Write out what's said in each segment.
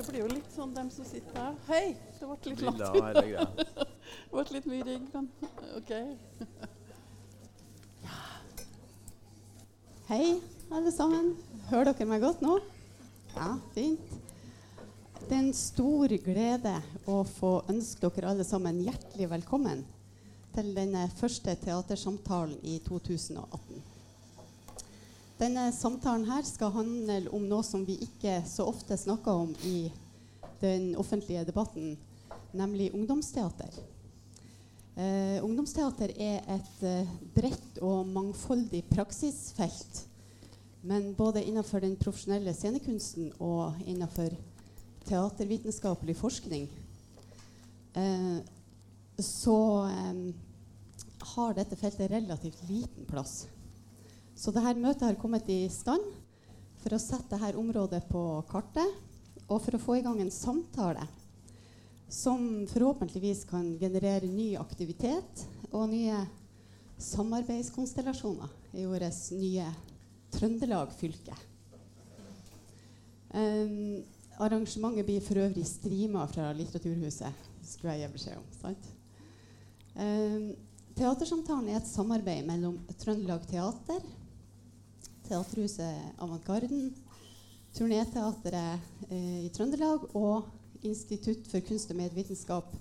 Det blir jo litt sånn dem som sitter her. Hei! Det ble litt langt hele. Det ble litt mye rigg, men OK. Hei, alle sammen. Hører dere meg godt nå? Ja, fint. Det er en stor glede å få ønske dere alle sammen hjertelig velkommen til denne første teatersamtalen i 2018. Denne samtalen her skal handle om noe som vi ikke så ofte snakker om i den offentlige debatten, nemlig ungdomsteater. Eh, ungdomsteater er et eh, bredt og mangfoldig praksisfelt. Men både innenfor den profesjonelle scenekunsten og innenfor teatervitenskapelig forskning eh, så eh, har dette feltet relativt liten plass. Så dette møtet har kommet i stand for å sette dette området på kartet og for å få i gang en samtale som forhåpentligvis kan generere ny aktivitet og nye samarbeidskonstellasjoner i vårt nye Trøndelag fylke. Um, arrangementet blir for øvrig streama fra Litteraturhuset, skulle jeg gi beskjed om. sant? Um, teatersamtalen er et samarbeid mellom Trøndelag Teater, Teaterhuset Avantgarden, Turnéteatret eh, i Trøndelag og Institutt for kunst og medvitenskap,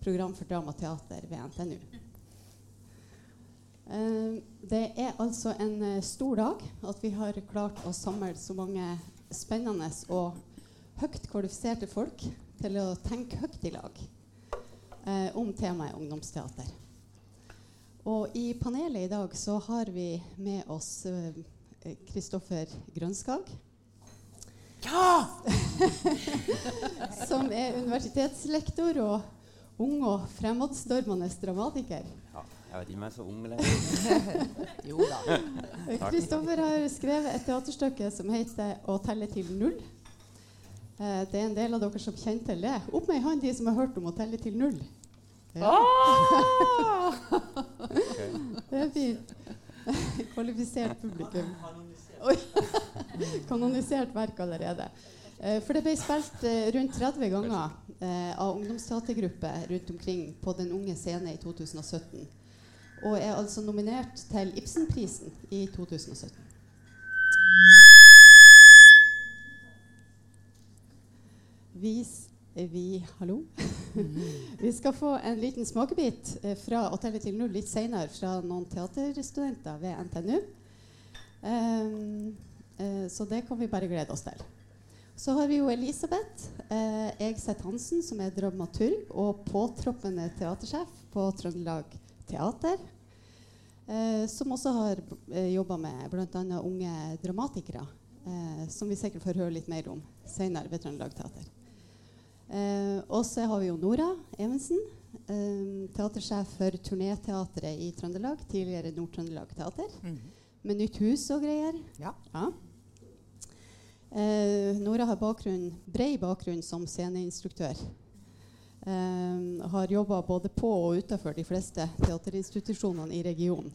program for dramateater ved NTNU. Eh, det er altså en eh, stor dag at vi har klart å samle så mange spennende og høyt kvalifiserte folk til å tenke høyt i lag eh, om temaet ungdomsteater. Og i panelet i dag så har vi med oss Kristoffer Grønskag. Ja! som er universitetslektor og ung og fremadstormende dramatiker. ja! Jeg vet ikke om jeg er så ung lenger. Jo da. Kristoffer har skrevet et teaterstykke som heter 'Å telle til null'. Eh, det er en del av dere som kjenner til det. Opp med ei hånd de som har hørt om å telle til null. Ja, Ok. det er fint. Kvalifisert publikum. Oi. Kanonisert verk allerede. Eh, for det ble spilt eh, rundt 30 ganger eh, av ungdomsteatergrupper rundt omkring på Den unge scene i 2017. Og er altså nominert til Ibsenprisen i 2017. Vi, s- eh, vi Hallo? vi skal få en liten smakebit eh, fra å telle til null litt senere fra noen teaterstudenter ved NTNU. Um, uh, så det kan vi bare glede oss til. Så har vi jo Elisabeth uh, Egseth Hansen, som er dramaturg og påtroppende teatersjef på Trøndelag Teater. Uh, som også har eh, jobba med bl.a. unge dramatikere, eh, som vi sikkert får høre litt mer om senere ved Trøndelag Teater. Eh, og så har vi jo Nora Evensen, eh, teatersjef for Turnéteatret i Trøndelag, tidligere Nord-Trøndelag Teater, med nytt hus og greier. Ja. Ja. Eh, Nora har bakgrunn, bred bakgrunn som sceneinstruktør. Eh, har jobba både på og utenfor de fleste teaterinstitusjonene i regionen.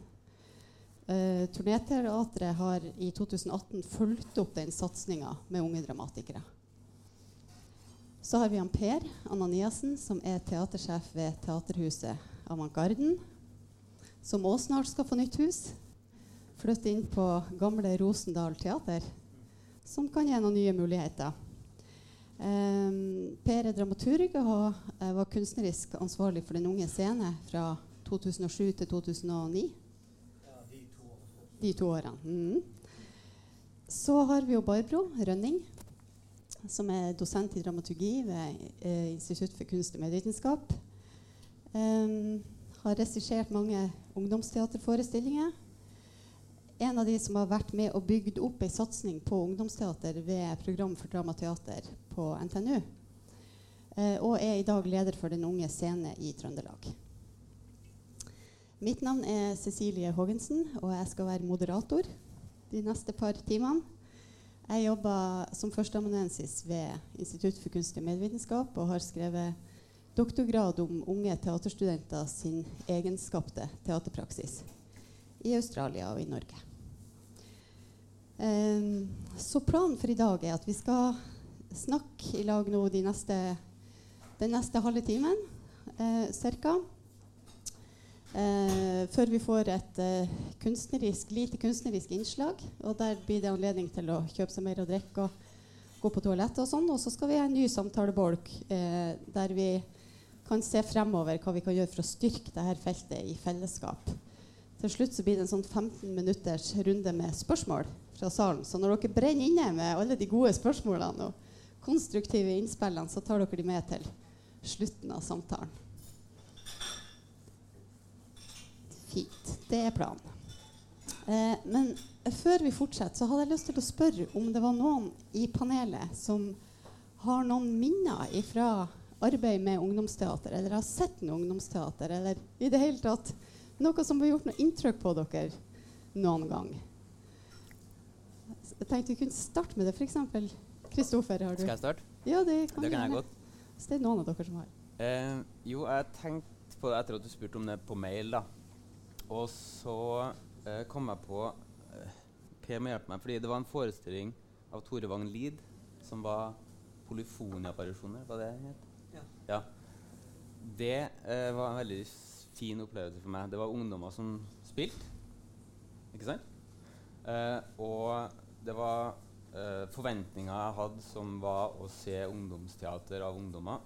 Eh, Turnéteatret har i 2018 fulgt opp den satsinga med unge dramatikere. Så har vi han Per Ananiassen, som er teatersjef ved Teaterhuset Avantgarden. Som også snart skal få nytt hus. Flytte inn på gamle Rosendal teater som kan gi noen nye muligheter. Um, per er dramaturg og uh, var kunstnerisk ansvarlig for Den unge scene fra 2007 til 2009. de to årene. Mm. Så har vi jo Barbro Rønning, som er dosent i dramaturgi ved eh, Institutt for kunst og medvitenskap. Um, har regissert mange ungdomsteaterforestillinger en av de som har vært med og bygd opp en satsing på ungdomsteater ved Program for dramateater på NTNU. Eh, og er i dag leder for Den unge scene i Trøndelag. Mitt navn er Cecilie Hågensen, og jeg skal være moderator de neste par timene. Jeg jobber som førsteamanuensis ved Institutt for kunst og medvitenskap og har skrevet doktorgrad om unge teaterstudenter sin egenskapte teaterpraksis i Australia og i Norge. Um, så planen for i dag er at vi skal snakke i lag nå de neste, den neste halve timen eh, ca. Eh, før vi får et eh, kunstnerisk, lite kunstnerisk innslag. Og der blir det anledning til å kjøpe seg mer å drikke og gå på toalettet og sånn. Og så skal vi ha en ny samtalebolk eh, der vi kan se fremover hva vi kan gjøre for å styrke dette feltet i fellesskap. Til slutt så blir det en sånn 15 minutters runde med spørsmål fra salen. Så når dere brenner inne med alle de gode spørsmålene og konstruktive innspillene, så tar dere de med til slutten av samtalen. Fint. Det er planen. Eh, men før vi fortsetter, så hadde jeg lyst til å spørre om det var noen i panelet som har noen minner fra arbeid med ungdomsteater, eller har sett noe ungdomsteater, eller i det hele tatt noe som har gjort noe inntrykk på dere noen gang. Jeg tenkte vi kunne starte med det. F.eks. Kristoffer. har du? Skal jeg starte? Ja, det kan, Det kan jeg godt. Hvis det er noen av dere som har. Eh, jo, jeg tenkte på det etter at du spurte om det på mail. da. Og så eh, kom jeg på eh, Per må hjelpe meg, fordi det var en forestilling av Tore Wang Lid som var polyfoniapparisjoner. var det det het? Ja. Det eh, var en veldig fin opplevelse for meg. Det var ungdommer som spilte, ikke sant? Eh, og det var eh, forventninger jeg hadde, som var å se ungdomsteater av ungdommer.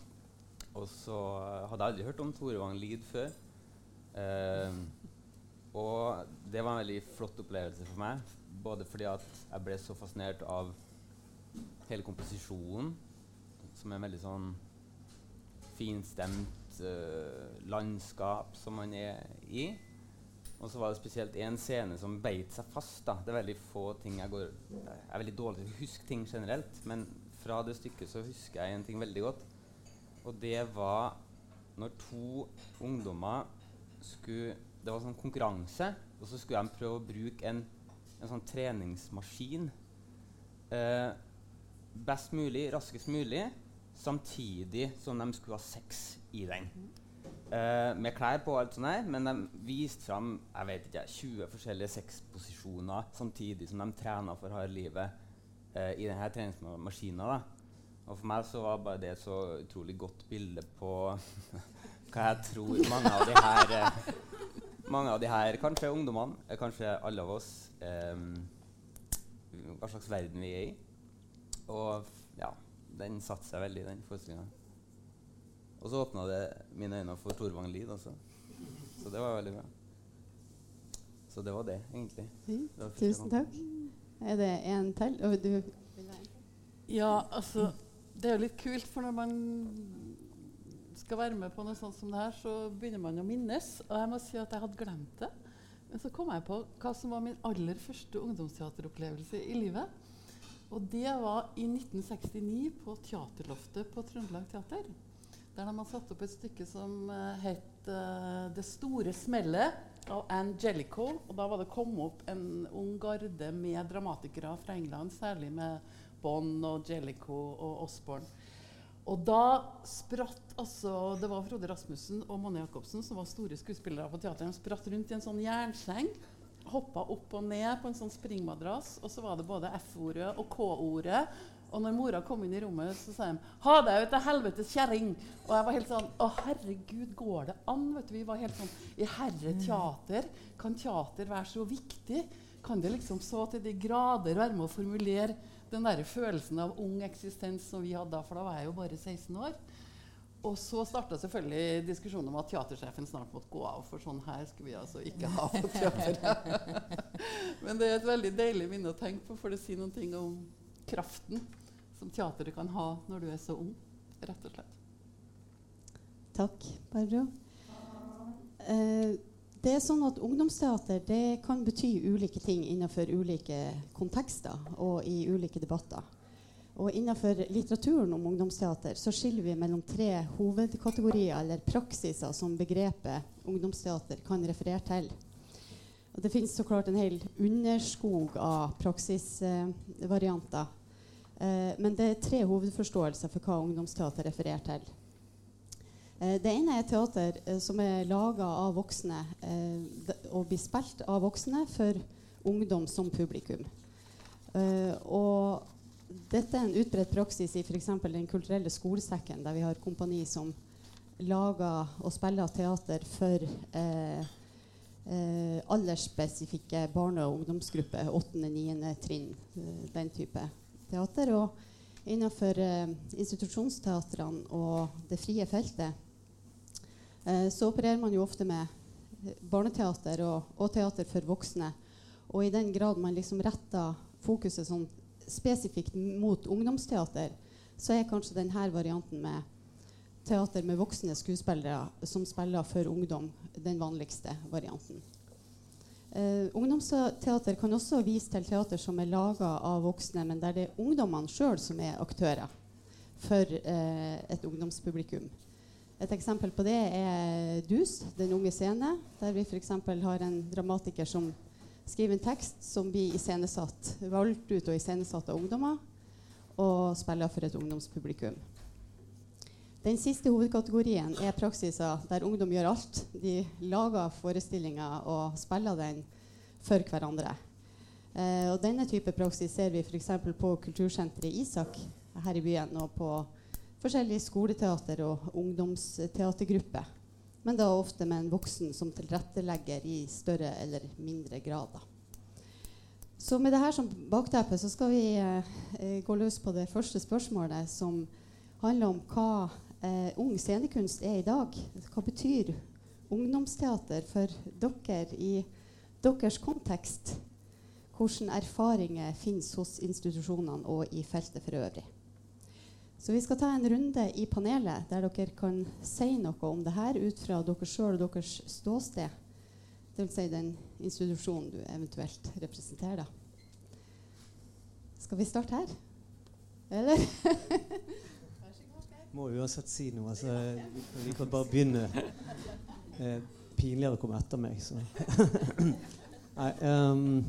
Og så eh, hadde jeg aldri hørt om Tore Wang Lid før. Eh, og det var en veldig flott opplevelse for meg. Både fordi at jeg ble så fascinert av hele komposisjonen, som er veldig sånn finstemt uh, landskap som man er i. Og så var det spesielt én scene som beit seg fast. da. Det er veldig få ting jeg går Jeg er veldig dårlig til å huske ting generelt, men fra det stykket så husker jeg en ting veldig godt. Og det var når to ungdommer skulle Det var sånn konkurranse, og så skulle de prøve å bruke en, en sånn treningsmaskin eh, best mulig, raskest mulig, samtidig som de skulle ha sex i den. Eh, med klær på og alt sånt her, men de viste fram jeg vet ikke, 20 forskjellige sexposisjoner samtidig som de trena for harde livet eh, i denne treningsmaskinen. Og for meg så var bare det så utrolig godt bilde på hva jeg tror mange av de her eh, mange av de her, kanskje ungdommene, eh, kanskje alle av oss, eh, hva slags verden vi er i. Og ja, den satte seg veldig, den forestillinga. Og så åpna det mine øyne for Torvang Lid også. Så det var veldig bra. Så det var det, egentlig. Det var Tusen takk. Er det en til? Og du Ja, altså Det er jo litt kult, for når man skal være med på noe sånt som det her, så begynner man å minnes. Og jeg må si at jeg hadde glemt det. Men så kom jeg på hva som var min aller første ungdomsteateropplevelse i livet. Og det var i 1969 på Teaterloftet på Trøndelag Teater. Der de har satt opp et stykke som eh, het uh, 'Det store smellet' av Angelico. Og da var det kommet opp en ung garde med dramatikere fra England, særlig med Bond og Jellicoe og Osborne. Og da spratt altså Det var Frode Rasmussen og Monne Jacobsen som var store skuespillere på teateret. De spratt rundt i en sånn jernseng. Hoppa opp og ned på en sånn springmadrass. Og så var det både F-ordet og K-ordet. Og når mora kom inn i rommet, så sa de 'Ha deg ut til helvetes kjerring'. Og jeg var helt sånn Å, herregud, går det an? Vet du, vi var helt sånn I herre teater. Kan teater være så viktig? Kan det liksom så til de grader være med å formulere den der følelsen av ung eksistens som vi hadde da, for da var jeg jo bare 16 år. Og så starta selvfølgelig diskusjonen om at teatersjefen snart måtte gå av, for sånn her skulle vi altså ikke ha på teateret. Men det er et veldig deilig minne å tenke på, for det sier noen ting om kraften som teateret kan ha når du er så ung, rett og slett. Takk, Barbro. Eh, det er sånn at Ungdomsteater det kan bety ulike ting innenfor ulike kontekster og i ulike debatter. Og Innenfor litteraturen om ungdomsteater så skiller vi mellom tre hovedkategorier eller praksiser som begrepet ungdomsteater kan referere til. Og det finnes så klart en hel underskog av praksisvarianter. Eh, men det er tre hovedforståelser for hva ungdomsteater refererer til. Eh, det ene er teater eh, som er laga av voksne eh, og blir spilt av voksne for ungdom som publikum. Og dette er en utbredt praksis i f.eks. Den kulturelle skolesekken, der vi har kompani som lager og spiller teater for eh, eh, aldersspesifikke barne- og ungdomsgrupper. 8., 9. trinn. Den type teater. Og innenfor eh, institusjonsteatrene og det frie feltet så opererer man jo ofte med barneteater og, og, teater for voksne. Og i den grad man liksom retter fokuset sånn spesifikt mot ungdomsteater, så er kanskje denne varianten med teater med voksne skuespillere som spiller for ungdom, den vanligste varianten. Uh, ungdomsteater kan også vise til teater som er laga av voksne, men der det er ungdommene sjøl som er aktører for uh, et ungdomspublikum. Et eksempel på det er Dus, Den unge scene, der vi f.eks. har en dramatiker som skriver en tekst som blir iscenesatt, valgt ut og iscenesatt av ungdommer, og spiller for et ungdomspublikum. Den siste hovedkategorien er praksiser der ungdom gjør alt. De lager forestillinger og spiller den for hverandre. Eh, og denne type praksis ser vi f.eks. på kultursenteret Isak her i byen, og på forskjellige skoleteater og ungdomsteatergrupper. Men da ofte med en voksen som tilrettelegger i større eller mindre grad. Så med dette som bakteppe så skal vi eh, gå løs på det første spørsmålet, som handler om hva eh, ung scenekunst er i dag. Hva betyr ungdomsteater for dere i deres kontekst? Hvilke erfaringer finnes hos institusjonene og i feltet for øvrig? Så vi skal ta en runde i panelet der dere kan si noe om det her ut fra dere sjøl og deres ståsted. Dvs. Si den institusjonen du eventuelt representerer. Da. Skal vi starte her? Eller? må uansett si noe. Altså, vi kan bare begynne. Eh, pinligere å komme etter meg, så Nei, um,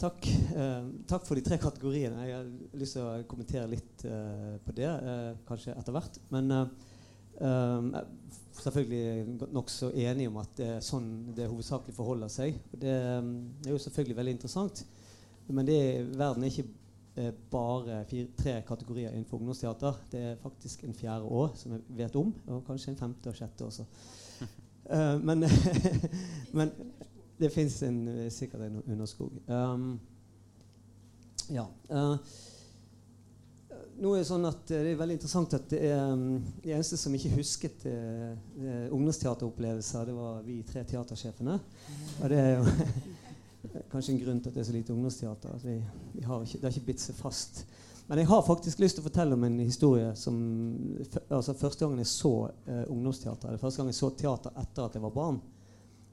takk. Eh, takk for de tre kategoriene. Jeg har lyst til å kommentere litt eh, på det, eh, kanskje etter hvert. Men eh, selvfølgelig nokså enig om at det er sånn det hovedsakelig forholder seg. Det um, er jo selvfølgelig veldig interessant. Men det, verden er ikke eh, bare fire, tre kategorier innenfor ungdomsteater. Det er faktisk en fjerde år som jeg vet om. Og kanskje en femte og sjette også. men, men, det fins sikkert en underskog. Um, ja. Uh, nå er Det sånn at det er veldig interessant at det er um, de eneste som ikke husket uh, ungdomsteateropplevelser, det var vi tre teatersjefene. Og det er jo kanskje en grunn til at det er så lite ungdomsteater. Vi, vi ikke, det har ikke bitt seg fast. Men jeg har faktisk lyst til å fortelle om en historie som altså Første gangen jeg så uh, ungdomsteater, eller første gang jeg så teater etter at jeg var barn.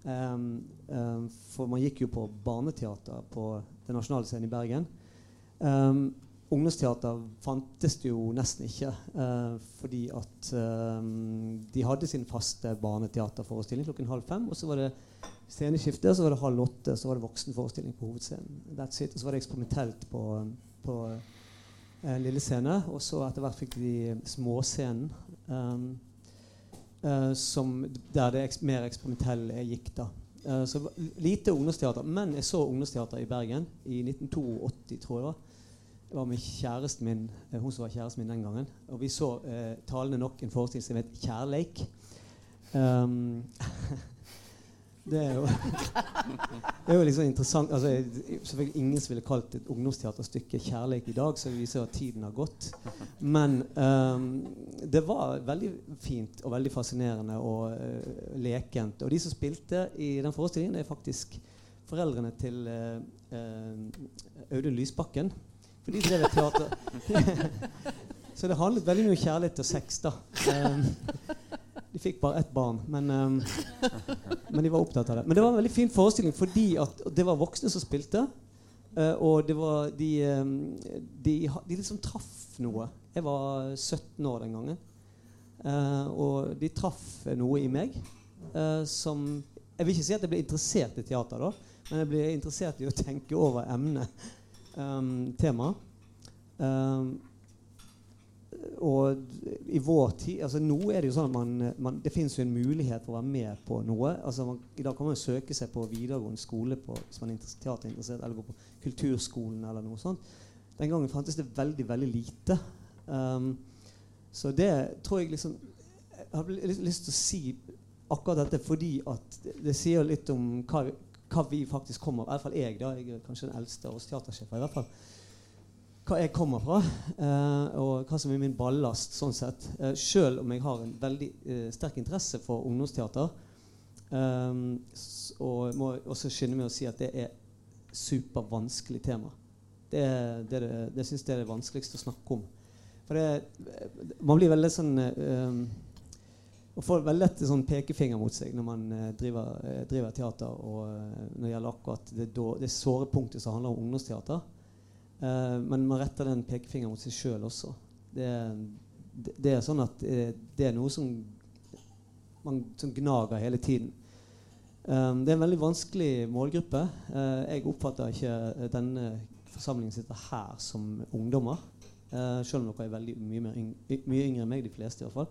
Um, um, for man gikk jo på barneteater på Den nasjonale scenen i Bergen. Um, ungdomsteater fantes det jo nesten ikke. Uh, fordi at de hadde sin faste barneteaterforestilling klokken halv fem. Og så var det sceneskifte, så var det halv åtte, så var det voksenforestilling på hovedscenen. That's it. Og så var det eksperimentelt på, på uh, lille scene. Og så etter hvert fikk de småscenen, um, uh, som, der det mer eksperimentelle gikk. da. Uh, så lite ungdomsteater. Men jeg så ungdomsteater i Bergen i 1982, tror jeg det var. Det var med kjæresten min, uh, hun som var kjæresten min den gangen. Og vi så talende nok en forestilling som het 'Kjærleik'. Um, Det er jo, det er jo liksom interessant altså, Selvfølgelig ingen som ville kalt et ungdomsteaterstykke 'Kjærlighet' i dag, så det viser at tiden har gått. Men um, det var veldig fint og veldig fascinerende og uh, lekent. Og de som spilte i den forestillingen, det er faktisk foreldrene til uh, uh, Audun Lysbakken. For de drev et teater. så det handlet veldig mye om kjærlighet og sex. da. Um, de fikk bare ett barn, men, um, men, de var opptatt av det. Men det var en veldig fin forestilling fordi at det var voksne som spilte. Uh, og det var de, um, de, de, liksom traff noe. Jeg var 17 år den gangen. Uh, og de traff noe i meg uh, som Jeg vil ikke si at jeg ble interessert i teater, da, men jeg ble interessert i å tenke over emnet, um, temaet. Um, og i vår tid altså Nå er det jo sånn at man, man, det finnes jo en mulighet for å være med på noe. altså man, I dag kan man jo søke seg på videregående skole på, hvis man er teaterinteressert, eller gå på kulturskolen eller noe sånt. Den gangen fantes det veldig, veldig lite. Um, så det tror jeg liksom Jeg har lyst, lyst til å si akkurat dette fordi at det, det sier litt om hva, hva, vi faktisk kommer av. I hvert fall jeg, da. Jeg er kanskje den eldste av oss teatersjefer. i hvert fall hva jeg kommer fra, uh, og hva som er min ballast. sånn sett. Uh, selv om jeg har en veldig uh, sterk interesse for ungdomsteater. Og må også skynde meg å si at det er supervanskelig tema. Det, det, det, det syns jeg er det vanskeligste å snakke om. For det, man blir veldig sånn og får veldig lett sånn pekefinger mot seg når man driver, driver, teater. Og når det gjelder akkurat det, det såre punktet som handler om ungdomsteater. Men man retter den pekefingeren mot seg sjøl også. Det, det, er sånn at det er noe som man som gnager hele tiden. Um, det er en veldig vanskelig målgruppe. jeg oppfatter ikke denne forsamlingen sitter her som ungdommer. selv om dere er veldig mye, yng mye yngre enn meg, de fleste i hvert fall.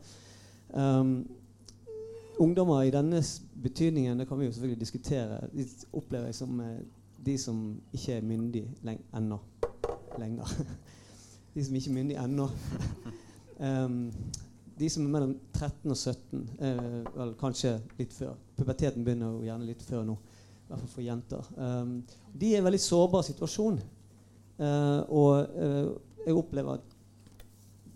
Um, ungdommer i denne betydningen det kan vi jo selvfølgelig diskutere. De opplever jeg som uh, de som ikke er myndige ennå. Lenger. de som ikke er myndige ennå. um, de som er mellom 13 og 17, uh, vel, kanskje litt før. Puberteten begynner jo gjerne litt før nå. I hvert fall for jenter. Um, de er i en veldig sårbar situasjon. Uh, og jeg opplever at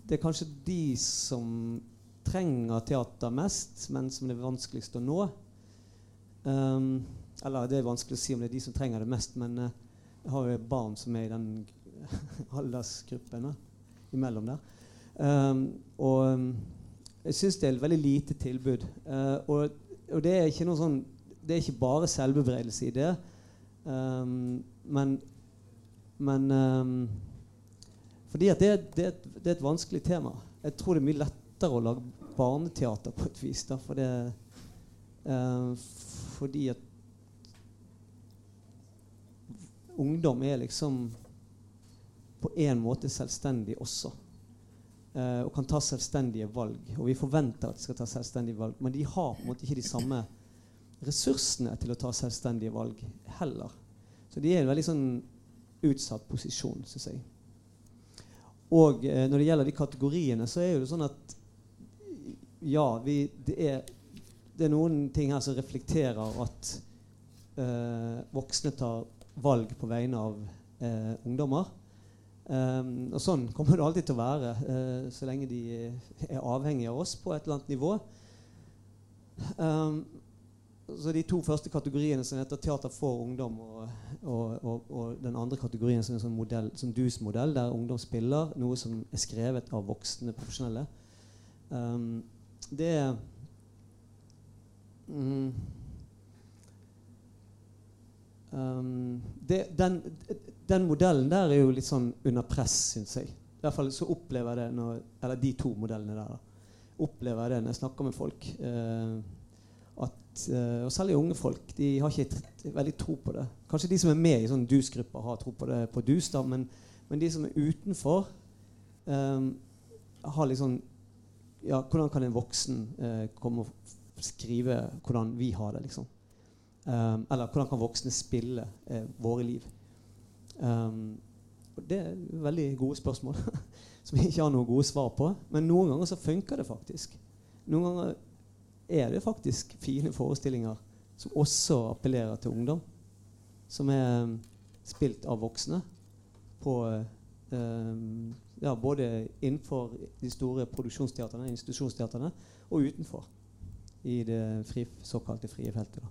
det er kanskje de som trenger teater mest, men som det er vanskeligst å nå. Um, eller det er vanskelig å si om det er de som trenger det mest, men uh, jeg har jo barn som er i den aldersgruppen uh, imellom der. Um, og um, jeg syns det er et veldig lite tilbud. Uh, og, og, det er ikke noe sånn Det er ikke bare selvbebreidelse i det, men, men fordi at det, det, det, er et vanskelig tema. Jeg tror det er mye lettere å lage barneteater på et vis. Da, for det, eh, fordi at ungdom er liksom på en måte selvstendig også. Eh, og kan ta selvstendige valg. Og vi forventer at de skal ta selvstendige valg, men de har på en måte ikke de samme ressursene til å ta selvstendige valg heller. Så de er i en veldig sånn utsatt posisjon, syns jeg. Og eh, når det gjelder de kategoriene, så er det sånn at ja, vi, det, er, det, er, noen ting her som reflekterer at eh, voksne tar valg på vegne av uh, ungdommer. Um, og sånn kommer det alltid til å være uh, så lenge de er avhengige av oss på et eller annet nivå. Um, så De to første kategoriene som heter teater for ungdom, og, og, og, og den andre kategorien som er sånn modell, som DUS-modell, der ungdom spiller noe som er skrevet av voksne profesjonelle. Um, det mm, det, den, den, modellen der er jo litt sånn under press, syns jeg. I hvert fall så opplever jeg det når, Eller de to modellene der. Opplever jeg det når jeg snakker med folk. Eh, at, eh, og særlig unge folk. De har ikke veldig tro på det. Kanskje de som er med i sånne DUS-grupper, har tro på det på DUS, da, men, men de som er utenfor, eh, har liksom ja, hvordan kan en voksen eh, komme og skrive hvordan vi har det? liksom? Um, eller hvordan kan voksne spille eh, våre liv? Um, det er veldig gode spørsmål som vi ikke har noen gode svar på. Men noen ganger så funker det faktisk. Noen ganger er det faktisk fine forestillinger som også appellerer til ungdom. Som er um, spilt av voksne på um, ja, både innenfor de store produksjonsteaterne, institusjonsteaterne, og utenfor i det fri, såkalte frie feltet.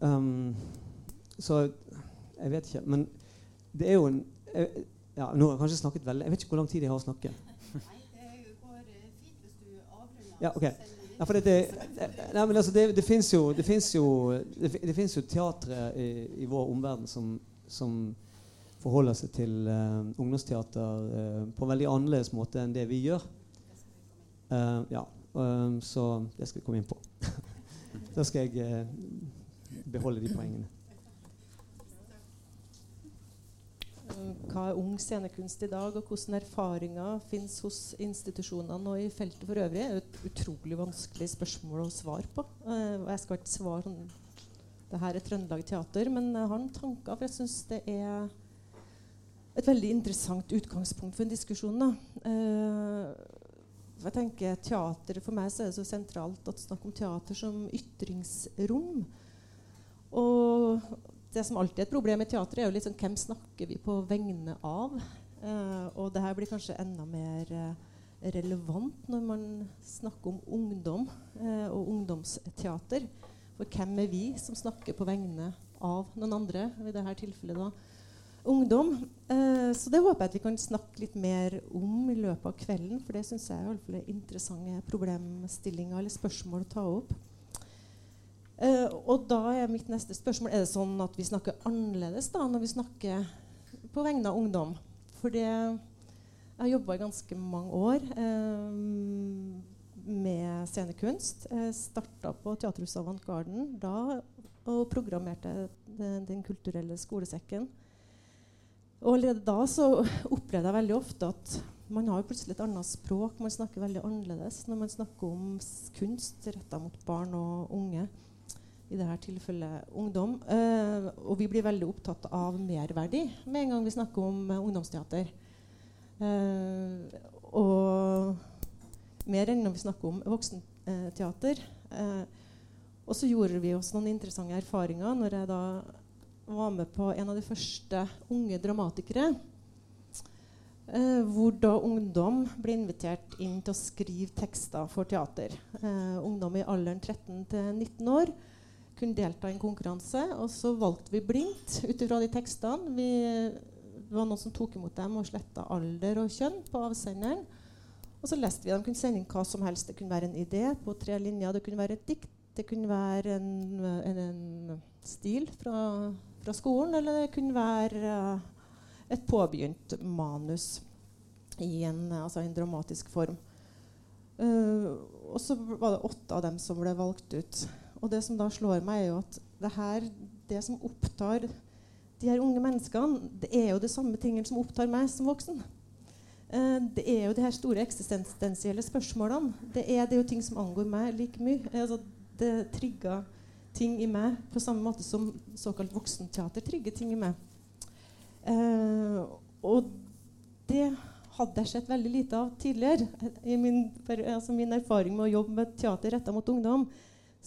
Um, så jeg vet ikke. Men det er jo en jeg, ja, Nå har jeg kanskje snakket veldig Jeg vet ikke hvor lang tid jeg har å Nei, det går fint hvis du avrunder. Ja, okay. Ja, det, det, nei, men altså, det, det fins jo, det jo, det, jo teatre i, i, vår omverden som, som forholder seg til uh, ungdomsteater uh, på en veldig annerledes måte enn det vi gjør. Uh, ja, så det skal vi komme inn på. da skal jeg beholde de poengene. Hva er ung scenekunst i dag, og hvordan erfaringer finnes hos institusjonene og i feltet for øvrig? er et utrolig vanskelig spørsmål å svare på. jeg skal ikke svare sånn det her er Trøndelag Teater, men jeg har noen tanker, for jeg syns det er et veldig interessant utgangspunkt for en diskusjon. Eh, jeg tenker teater, For meg er det så sentralt å snakke om teater som ytringsrom. Og det som alltid er et problem i teatret, er jo litt sånn hvem snakker vi på vegne av? Uh, og det her blir kanskje enda mer uh, relevant når man snakker om ungdom uh, og ungdomsteater. For hvem er vi som snakker på vegne av noen andre? I dette tilfellet da ungdom. Så det håper jeg at vi kan snakke litt mer om i løpet av kvelden. For det syns jeg er interessante problemstillinger eller spørsmål å ta opp. Eh, og da er mitt neste spørsmål Er det sånn at vi snakker annerledes da når vi snakker på vegne av ungdom. For Jeg har jobba i ganske mange år eh, med scenekunst. Jeg starta på Teaterhuset Avantgarden da og programmerte den, den kulturelle skolesekken. Og allerede da så opplevde jeg veldig ofte at man har plutselig et annet språk. Man snakker veldig annerledes når man snakker om kunst retta mot barn og unge. I dette tilfellet ungdom. Eh, og vi blir veldig opptatt av merverdi med en gang vi snakker om eh, ungdomsteater. Eh, og mer enn når vi snakker om voksenteater. Eh, og så gjorde vi oss noen interessante erfaringer når jeg da var med på en av de første unge dramatikere. Eh, hvor da ungdom ble invitert inn til å skrive tekster for teater. Eh, ungdom i alderen 13 til 19 år kunne delta i en konkurranse. Og så valgte vi blindt ut ifra de tekstene. Vi, det var noen som tok imot dem og sletta alder og kjønn på avsenderen. Og så leste vi. De kunne sende inn hva som helst. Det kunne være en idé på tre linjer. Det kunne være et dikt. Det kunne være en, en, en stil fra fra skolen, eller det kunne være uh, et påbegynt manus i en, altså en dramatisk form. Uh, og så var det åtte av dem som ble valgt ut. Og det som da slår meg, er jo at det her, det som opptar de her unge menneskene, det er jo det samme tingene som opptar meg som voksen. Uh, det er jo de her store eksistensielle spørsmålene. Det er, det er jo ting som angår meg like mye. Altså, det trigger ting i meg på samme måte som såkalt voksenteater trigger ting i meg. Eh, og det hadde jeg sett veldig lite av tidligere. I min, altså min erfaring med å jobbe med teater retta mot ungdom,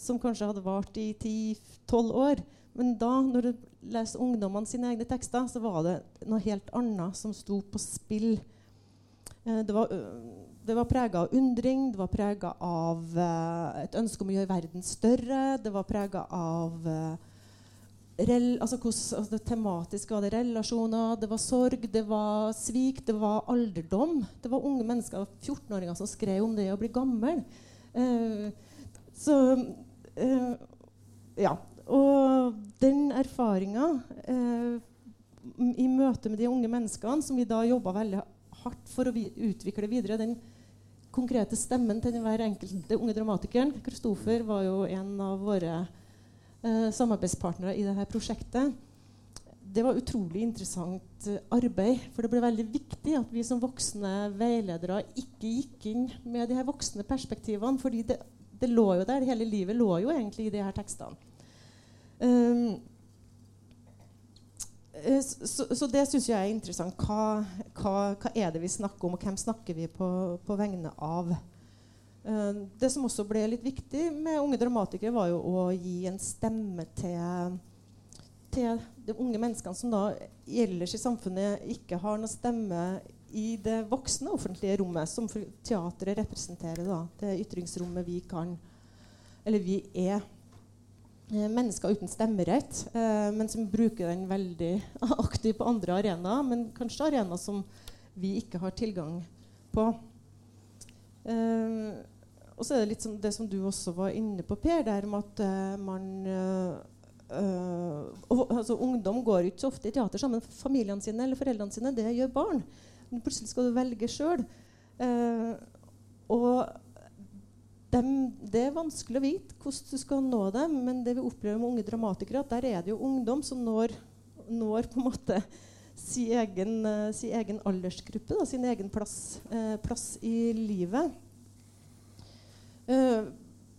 som kanskje hadde vart i 10-12 år. Men da, når du leser ungdommene sine egne tekster, så var det noe helt annet som sto på spill. Uh, det var uh, det var prega av undring, det var prega av uh, et ønske om å gjøre verden større. Det var prega av rel, altså, hos, altså, Det tematiske var det relasjoner, det var sorg, det var svik, det var alderdom. Det var unge mennesker, 14-åringer, som skrev om det å bli gammel. Så Ja. Og den erfaringa i møte med de unge menneskene, som vi da jobba veldig hardt for å vi utvikle videre, den konkrete stemmen til hver enkelt unge dramatikeren. Kristoffer var jo en av våre uh, samarbeidspartnere i dette prosjektet. Det var utrolig interessant arbeid. For det ble veldig viktig at vi som voksne veiledere ikke gikk inn med de her voksne perspektivene. fordi det, det lå jo der. Hele livet lå jo egentlig i de her tekstene. Um, Eh, så, så, det syns jeg er interessant. Hva, hva, hva, er det vi snakker om, og hvem snakker vi på, på vegne av? Uh, det som også ble litt viktig med unge dramatikere, var jo å gi en stemme til, til de unge menneskene som da ellers i samfunnet ikke har noen stemme i det voksne offentlige rommet, som teatret representerer. Da, det ytringsrommet vi kan, eller vi er. Eh, mennesker uten stemmerett, eh, men som bruker den veldig aktivt på andre arenaer. Men kanskje arenaer som vi ikke har tilgang på. Eh, og så er det litt som det som du også var inne på, Per, der med at eh, man uh, og, altså, Ungdom går ikke så ofte i teater sammen med familiene sine eller foreldrene sine. Det gjør barn. Plutselig skal du velge sjøl. Eh, og dem, det er vanskelig å vite hvordan du skal nå dem, men det vi opplever med unge dramatikere, at der er det jo ungdom som når, når på en måte sin egen, uh, sin egen aldersgruppe, da, sin egen plass, uh, plass i livet. Uh,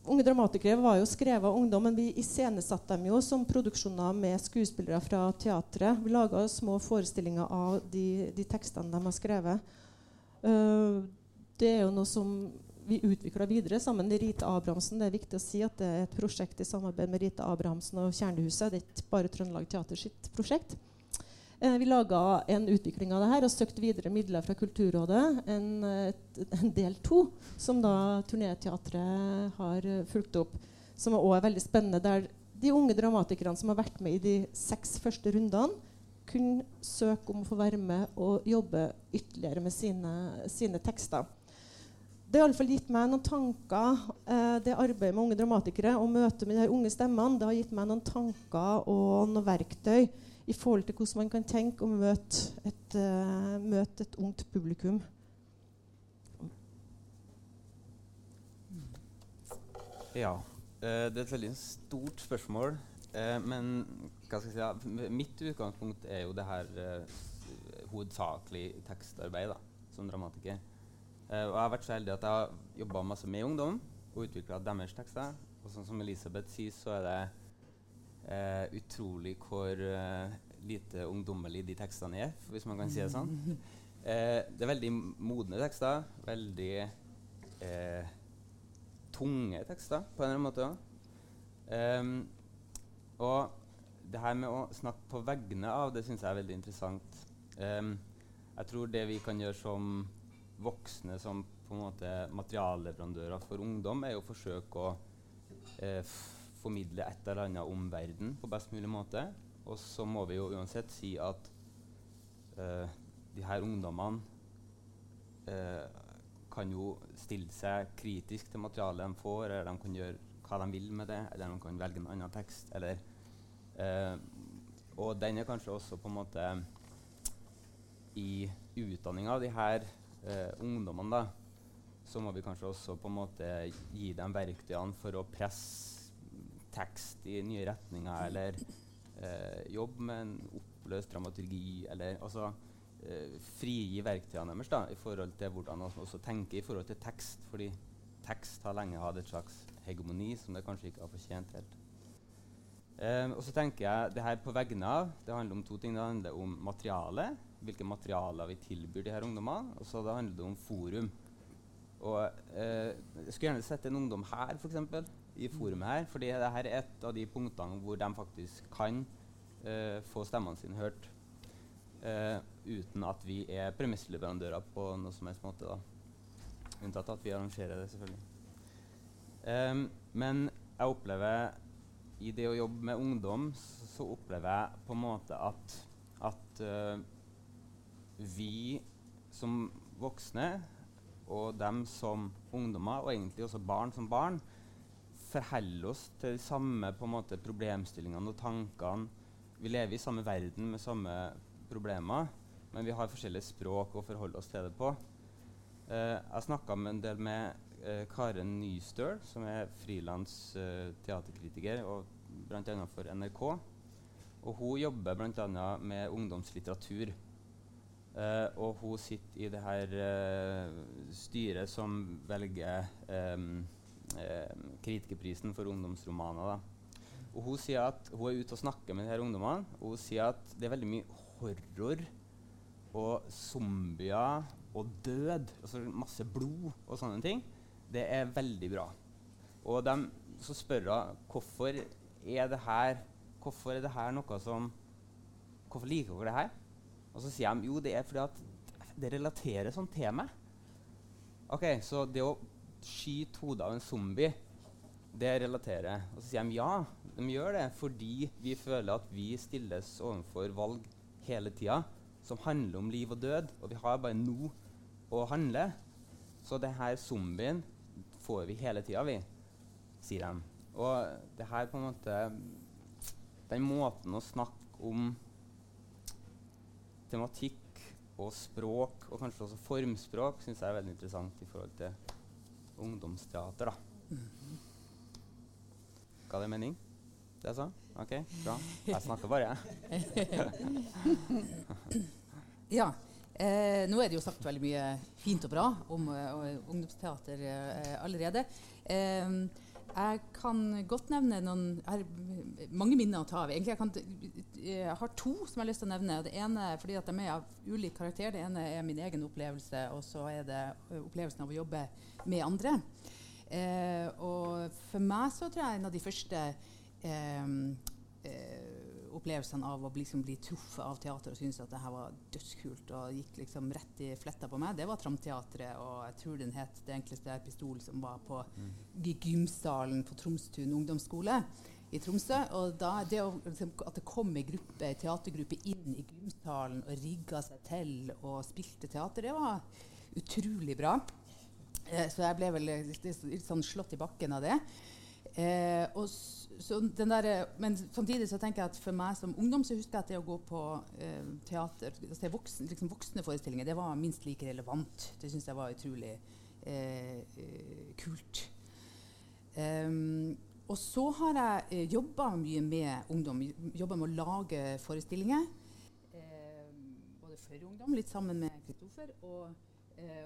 Unge dramatikere var jo skrevet av ungdom, men vi iscenesatte dem jo som produksjoner med skuespillere fra teatret. Vi laga små forestillinger av de, de, tekstene de har skrevet. Uh, det er jo noe som vi utvikla videre sammen med Rita Abrahamsen. Det er viktig å si at det er et prosjekt i samarbeid med Rita Abrahamsen og Kjernehuset. Det er ikke bare Trøndelag Teater sitt prosjekt. Eh, vi laga en utvikling av det her og søkte videre midler fra Kulturrådet. En, en del to, som da Turnéteatret har uh, fulgt opp. Som også er veldig spennende. Der de unge dramatikerne som har vært med i de seks første rundene, kunne søke om å få være med og jobbe ytterligere med sine, sine tekster. Det har iallfall gitt meg noen tanker, eh, det arbeidet med unge dramatikere og møtet med de unge stemmene. Det har gitt meg noen tanker og noen verktøy i forhold til hvordan man kan tenke og møte et, uh, møte et ungt publikum. Ja. Uh, det er et veldig stort spørsmål. Uh, men hva skal jeg si, mitt utgangspunkt er jo det her hovedsakelig tekstarbeid da, som dramatiker. og jeg har vært så heldig at jeg har jobba masse med ungdom og utvikla deres tekster. Og sånn som Elisabeth sier, så er det Uh, utrolig hvor uh, lite ungdommelig de tekstene er, hvis man kan si det sånn. Uh, det er veldig modne tekster. Veldig tunge tekster, på en eller annen måte. Um, og det her med å snakke på vegne av, det syns jeg er veldig interessant. Um, jeg tror det vi kan gjøre som voksne, som på en måte materialleverandører for ungdom, er å forsøke å formidle et eller annet om verden på best mulig måte. Og så må vi jo uansett si at uh, de her ungdommene uh, kan jo stille seg kritisk til materialet de får, eller de kan gjøre hva de vil med det, eller de kan velge en annen tekst. Eller, uh, og den er kanskje også på en måte I utdanninga av de her ungdommene, da, så må vi kanskje også på en måte gi dem verktøyene for å presse tekst i nye retninger, eller eh, jobbe med en oppløst dramaturgi, eller altså eh, frigi verktøyene deres da, i forhold til hvordan man også tenker i forhold til tekst. Fordi tekst har lenge hatt et slags hegemoni som det kanskje ikke har fortjent helt. Eh, og så tenker jeg det her på vegne av Det handler om to ting. Det handler om materiale. Hvilke materialer vi tilbyr de her ungdommene. Og så handler det om forum. Og eh, Jeg skulle gjerne sett en ungdom her, f.eks i forumet her. fordi dette er et av de punktene hvor de faktisk kan uh, få stemmene sine hørt. Uh, uten at vi er premissleverandører på noe som helst måte. da. Unntatt at vi arrangerer det, selvfølgelig. Um, men jeg opplever i det å jobbe med ungdom, så, opplever jeg på en måte at, at uh, vi som voksne og dem som ungdommer, og egentlig også barn som barn, forholder oss til de samme måte, problemstillingene og tankene. Vi lever i samme verden med samme problemer, men vi har forskjellige språk å forholde oss til det på. Uh, jeg snakka en del med uh, Karen Nystøl, som er frilans uh, teaterkritiker og bl.a. for NRK. Og hun jobber bl.a. med ungdomslitteratur. og hun sitter i det her styret som velger um, eh, kritikerprisen for ungdomsromaner. Da. Og hun sier at hun er ute og snakker med de her ungdommene, og hun sier at det er veldig mye horror og zombier og død, altså masse blod og sånne ting. Det er veldig bra. Og de, så spør hun hvorfor er det her hvorfor er det her noe som Hvorfor liker dere det her? Og så sier de jo det er fordi at det relaterer sånn til meg. Ok, Så det å skyte hodet av en zombie, det relaterer. Og så sier de ja, de gjør det fordi vi føler at vi stilles overfor valg hele tida som handler om liv og død, og vi har bare nå å handle. Så det her zombien får vi hele tida, vi, sier de. Og det her på en måte Den måten å snakke om tematikk og språk, og kanskje også formspråk, syns jeg er veldig interessant i forhold til ungdomsteater, da. Ga det mening? Det jeg sa? OK, bra. Jeg snakker bare, jeg. ja. Eh, nå er det jo sagt veldig mye fint og bra om uh, ungdomsteater uh, allerede. Eh, Jeg kan godt nevne noen Jeg har mange minner å ta av. Jeg, jeg har to som jeg har lyst til å nevne. Det ene fordi at de er av ulik karakter. Det ene er min egen opplevelse, og så er det opplevelsen av å jobbe med andre. Eh, og for meg så tror jeg en av de første eh, eh, opplevelsene av å liksom bli truffet av teater og synes at det her var dødskult og gikk liksom rett i fletta på meg, det var Tramteatret. Og jeg tror den het 'Det enkleste er pistol', som var på mm. gymsalen på Tromstun ungdomsskole i Tromsø. Og da, det å, liksom, at det kom ei gruppe, teatergruppe inn i gymsalen og rigga seg til og spilte teater, det var utrolig bra. Eh, så jeg ble vel litt, litt sånn slått i bakken av det. Eh, og der, men samtidig så tenker jeg at for meg som ungdom så husker jeg at det å gå på eh, teater, altså voksen, liksom voksne forestillinger, det var minst like relevant. Det syns jeg var utrolig eh, eh kult. Um, og så har jeg eh, jobba mye med ungdom. Jobba med å lage forestillinger. Eh, både for ungdom, litt sammen med Kristoffer. og Eh,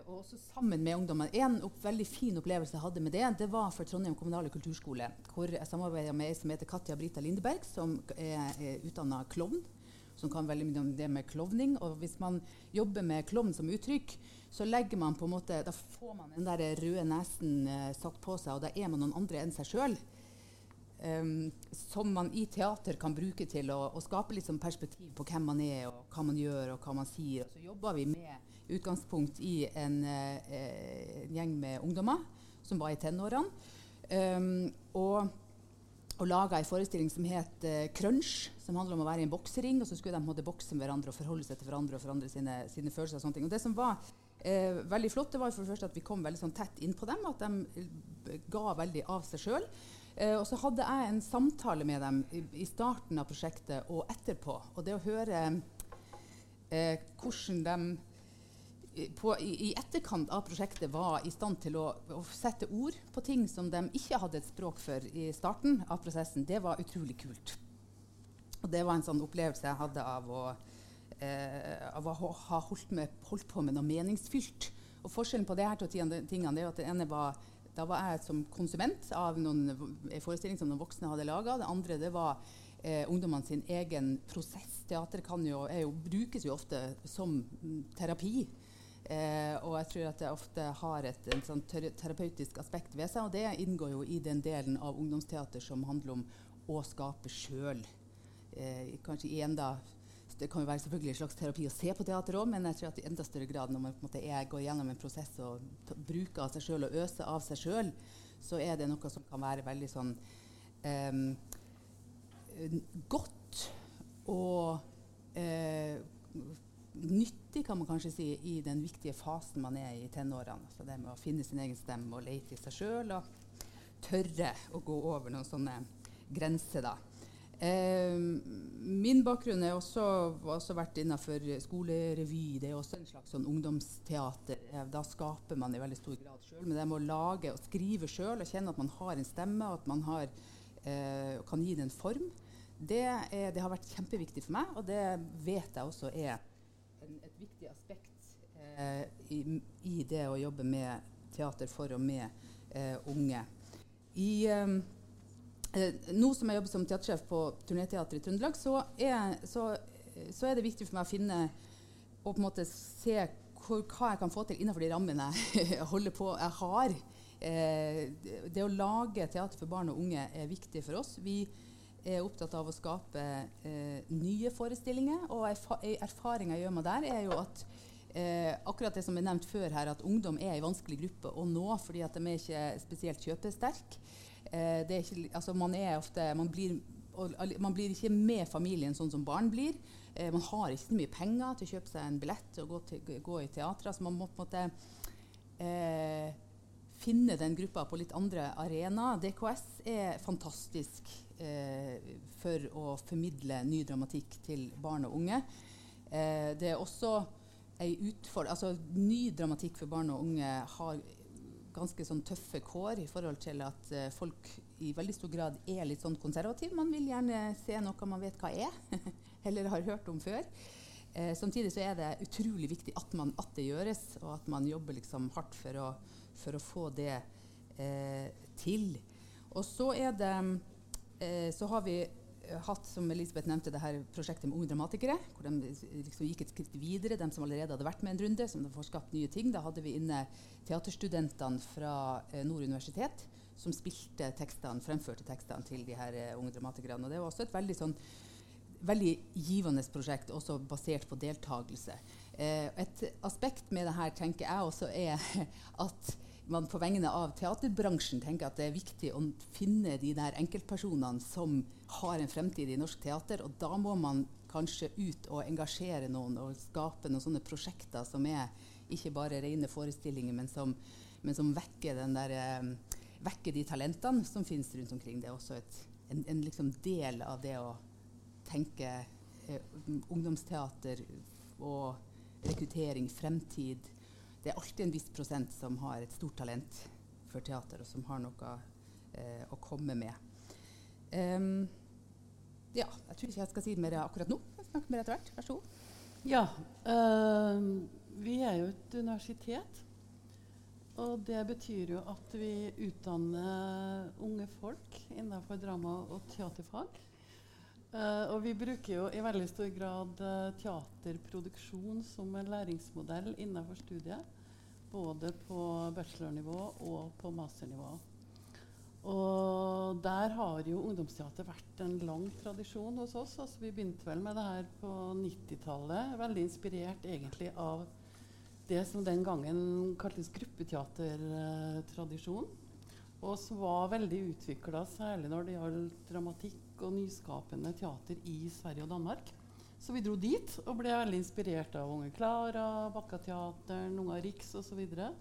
og også sammen med ungdommen. En opp, veldig fin opplevelse jeg hadde med det, det var for Trondheim kommunale kulturskole. Hvor jeg samarbeida med ei som heter Katja Brita Lindeberg, som er, er utdanna klovn. Som kan veldig mye om det med klovning. Og hvis man jobber med klovn som uttrykk, så legger man på en måte, da får man den der røde nesen eh, satt på seg, og da er man noen andre enn seg sjøl. Um, ehm, som man i teater kan bruke til å, å skape litt liksom perspektiv på hvem man er, og hva man gjør, og hva man sier. Og så jobber vi med utgangspunkt i en, eh, en gjeng med ungdommer som var i tenårene. Um, og, og laga en forestilling som het uh, Crunch, som handler om å være i en boksering. Og så skulle de bokse med hverandre og forholde seg til hverandre og forandre sine, sine følelser. Og sånne ting. Og det som var uh, veldig flott, det var for det første at vi kom veldig sånn tett inn på dem. At de ga veldig av seg sjøl. Uh, og så hadde jeg en samtale med dem i, i, starten av prosjektet og etterpå. Og det å høre hvordan de på, i, i, etterkant av prosjektet var i stand til å, å, sette ord på ting som de ikke hadde et språk for i starten av prosessen, det var utrolig kult. Og det var en sånn opplevelse jeg hadde av å, eh, av å ha holdt, med, holdt, på med noe meningsfylt. Og forskjellen på det her to tingene er at det ene var da var jeg som konsument av noen, forestilling som noen voksne hadde laga. Det andre det var eh, ungdommene sin egen prosess. Teater jo, jo, brukes jo ofte som terapi. Eh, og jeg tror at det ofte har et sånn terapeutisk aspekt ved seg. Og det inngår jo i den delen av ungdomsteater som handler om å skape sjøl. Eh, det kan jo være selvfølgelig en slags terapi å se på teater òg, men jeg tror at i enda større grad når man på en måte er, går gjennom en prosess og bruker av seg sjøl og øser av seg sjøl, så er det noe som kan være veldig sånn eh, godt og eh, nyttig, kan man kanskje si, i den viktige fasen man er i i tenårene. Så det med å finne sin egen stemme og lete i seg sjøl og tørre å gå over noen sånne grenser, da. Eh, min bakgrunn har også, også, vært innenfor skolerevy. Det er også en slags sånn ungdomsteater. Eh, da skaper man i veldig stor grad sjøl. Men det med å lage og skrive sjøl og kjenne at man har en stemme, og at man har, eh, kan gi det en form, det, er, det, har vært kjempeviktig for meg. Og det vet jeg også er en, et viktig aspekt eh, i, i, det å jobbe med teater for og med eh, unge. I, eh, eh nå som jeg jobber som teatersjef på Turnéteatret i Trøndelag, så så, så er, det viktig for meg å finne og på en måte se hvor, hva jeg kan få til innenfor de rammene jeg holder på, jeg har. Eh, det å lage teater for barn og unge er viktig for oss. Vi er opptatt av å skape eh, nye forestillinger. Og erfa erfaringa jeg gjør meg der, er jo at eh, akkurat det som er nevnt før her, at ungdom er en vanskelig gruppe å nå fordi at de er ikke spesielt kjøpesterke. Eh, altså man, man, blir, man blir ikke med familien sånn som barn blir. Eh, man har ikke så mye penger til å kjøpe seg en billett og gå, til, gå i teater. Altså man må på en måte eh, finne den gruppa på litt andre arenaer. DKS er fantastisk eh, for å formidle ny dramatikk til barn og unge. Eh, det er også utfordring Altså ny dramatikk for barn og unge har ganske sånn tøffe kår i forhold til at uh, folk i veldig stor grad er litt sånn konservative. Man vil gjerne se noe man vet hva er, eller har hørt om før. Eh, samtidig så er det utrolig viktig at, man, at, det gjøres, og at man jobber liksom hardt for å, for å få det eh, til. Og så er det eh, Så har vi hatt, som Elisabeth nevnte, det her prosjektet med unge dramatikere. Hvor de liksom gikk et skritt videre, de som allerede hadde vært med en runde. som får skapt nye ting. Da hadde vi inne teaterstudentene fra eh, Nord universitet som spilte tekstene, fremførte tekstene til de her eh, unge dramatikerne. Og det var også et veldig sånn veldig givende prosjekt, også basert på deltakelse. Eh, et aspekt med det her tenker jeg også er at man på vegne av teaterbransjen tenker at det er viktig å finne de der enkeltpersonene som har en fremtid i norsk teater. Og da må man kanskje ut og engasjere noen og skape noen sånne prosjekter som er ikke bare rene forestillinger, men som, men som vekker, der, eh, vekker, de talentene som finnes rundt omkring. Det er også et, en, en liksom del av det å tenke eh, ungdomsteater og rekruttering, fremtid. Det er alltid en viss prosent som har et stort talent for teater, og som har noe eh, å komme med. Um, ja, jeg tror ikke jeg skal si mer akkurat nå. Jeg snakker mer etter hvert. Vær så god. Ja. Øh, vi er jo et universitet. Og det betyr jo at vi utdanner unge folk innenfor drama- og teaterfag. Uh, og vi bruker jo i veldig stor grad uh, teaterproduksjon som en læringsmodell innenfor studiet. Både på bachelornivå og på masternivå. Og der har jo ungdomsteater vært en lang tradisjon hos oss. Altså, vi begynte vel med det her på 90-tallet. Veldig inspirert egentlig av det som den gangen kaltes gruppeteatertradisjon. Og som var veldig utvikla, særlig når det gjaldt dramatikk og nyskapende teater i Sverige og Danmark. Så vi dro dit og ble veldig inspirert av Unge Klara, Bakkateateren, Unga Riks osv. Og, så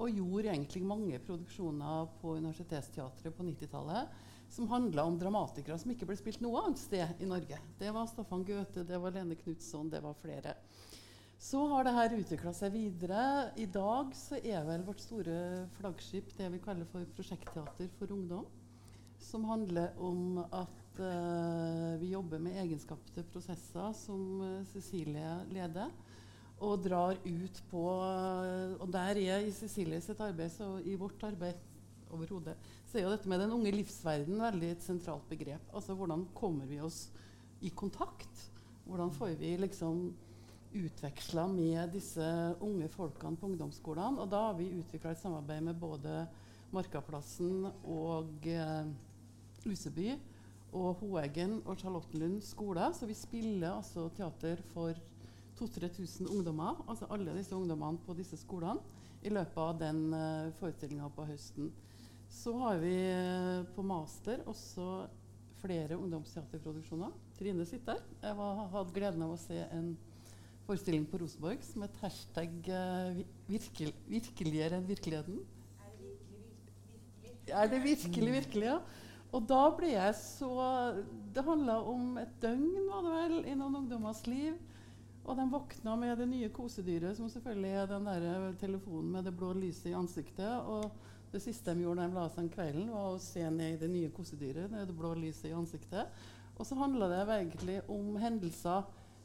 og gjorde egentlig mange produksjoner på Universitetsteatret på 90-tallet som handla om dramatikere som ikke ble spilt noe annet sted i Norge. Det var Staffan Goethe, det var Lene Knutson, det var flere. Så har det her utvikla seg videre. I dag så er vel vårt store flaggskip det vi kaller for Prosjektteater for ungdom. Som handler om at uh, vi jobber med egenskapte prosesser som uh, Cecilie leder. Og drar ut på Og der er i Cecilie sitt arbeid, så i vårt arbeid overhodet, så er jo dette med den unge livsverden veldig et sentralt begrep. Altså hvordan kommer vi oss i kontakt? Hvordan får vi liksom utveksla med disse unge folkene på ungdomsskolene? Og da har vi utvikla et samarbeid med både Markaplassen og eh, Luseby og Hoeggen og Charlottenlund skole. Så vi spiller altså teater for 2000-3000 ungdommer, altså alle disse ungdommene på disse skolene, i løpet av den uh, forestillinga på høsten. Så har vi uh, på master også flere ungdomsteaterproduksjoner. Trine sitter her. Jeg har hatt gleden av å se en forestilling på Rosenborg som het hashtag uh, virkel, 'virkeligere enn virkeligheten'. Er det virkelig, virkelig, ja? Og da ble jeg så Det handla om et døgn var det vel, i noen ungdommers liv. Og de våkna med det nye kosedyret, som selvfølgelig er den der telefonen med det blå lyset i ansiktet. Og det siste de gjorde da de la seg den kvelden, var å se ned i det nye kosedyret. med det blå lyset i ansiktet. Og så handla det egentlig om hendelser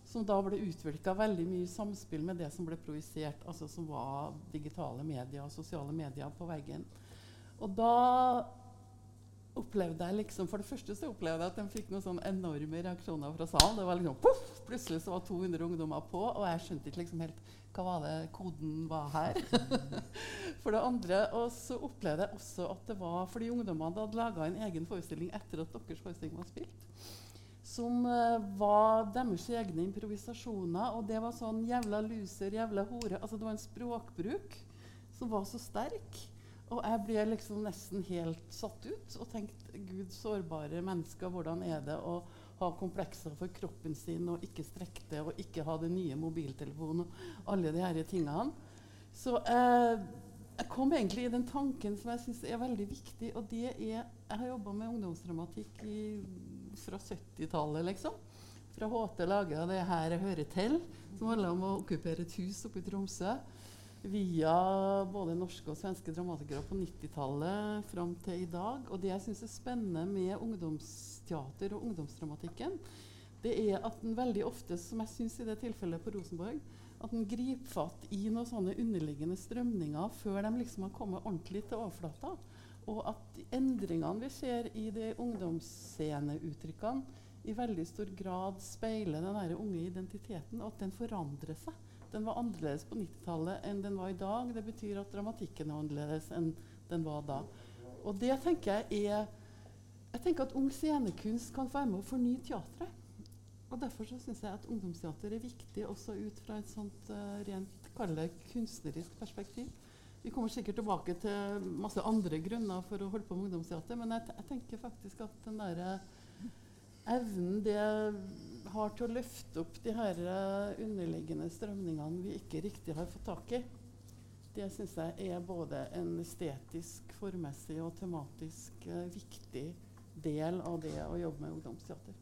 som da ble utvirka veldig mye i samspill med det som ble projisert, altså som var digitale medier og sosiale medier på veggen. Og da opplevde jeg liksom, For det første så opplevde jeg at de fikk noen sånne enorme reaksjoner fra salen. Det var liksom puff, Plutselig så var 200 ungdommer på, og jeg skjønte ikke liksom helt hva var det koden var her. for det andre, Og så opplevde jeg også at det var fordi ungdommene hadde laga en egen forestilling etter at deres forestilling var spilt. Som uh, var deres egne improvisasjoner. Og det var sånn jævla loser, jævla hore. Altså det var en språkbruk som var så sterk. Og jeg ble liksom nesten helt satt ut og tenkte Gud, sårbare mennesker, hvordan er det å ha komplekser for kroppen sin og ikke strekke det og ikke ha den nye mobiltelefonen og alle de disse tingene. Så eh, jeg kom egentlig i den tanken som jeg syns er veldig viktig, og det er Jeg har jobba med ungdomsdramatikk i, fra 70-tallet, liksom. Fra HT laga det her jeg hører til, som handler om å okkupere et hus oppe i Tromsø via både norske og svenske dramatikere på 90-tallet fram til i dag. Og det jeg syns er spennende med ungdomsteater og ungdomsdramatikken, det er at den veldig ofte, som jeg syns i det tilfellet på Rosenborg, at den griper fatt i noen sånne underliggende strømninger før de liksom har kommet ordentlig til overflata. og at endringene vi ser i de ungdomssceneuttrykkene, i veldig stor grad speiler den unge identiteten, og at den forandrer seg. Den var annerledes på 90-tallet enn den var i dag. Det betyr at dramatikken er annerledes enn den var da. Og det tenker jeg er Jeg tenker at ung scenekunst kan være med å fornye teatret. Og Derfor syns jeg at ungdomsteater er viktig også ut fra et sånt uh, rent kalle kunstnerisk perspektiv. Vi kommer sikkert tilbake til masse andre grunner for å holde på med ungdomsteater, men jeg, jeg tenker faktisk at den derre evnen det har til å løfte opp de her uh, underliggende strømningene vi ikke riktig har fått tak i, det syns jeg er både en estetisk, formessig og tematisk uh, viktig del av det å jobbe med ungdomsteater.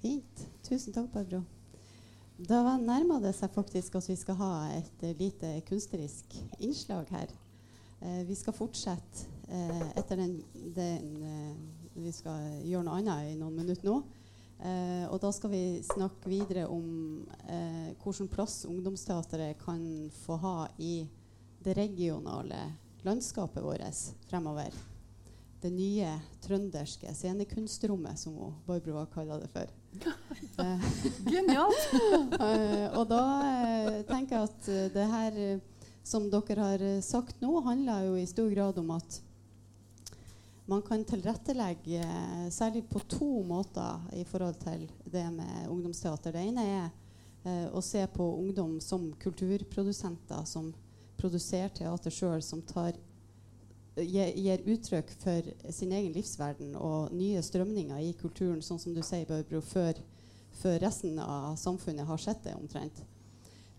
Fint. Tusen takk, Barbro. Da nærmer det seg faktisk at vi skal ha et uh, lite kunstnerisk innslag her. Eh, vi skal fortsette eh, etter den, den Vi skal gjøre noe annet i noen minutter nå. og da skal vi snakke videre om hvilken plass ungdomsteatret kan få ha i det regionale landskapet vårt fremover det nye trønderske scenekunstrommet, som Barbro har kalla det for. Genialt! uh, og da uh, tenker jeg at det her som dere har sagt nå, handler jo i stor grad om at man kan tilrettelegge særlig på to måter i forhold til det med ungdomsteater. Det ene er å se på ungdom som kulturprodusenter som produserer teater sjøl, som tar gir uttrykk for sin egen livsverden og nye strømninger i kulturen, sånn som du sier, Børbro, før, før resten av samfunnet har sett det omtrent.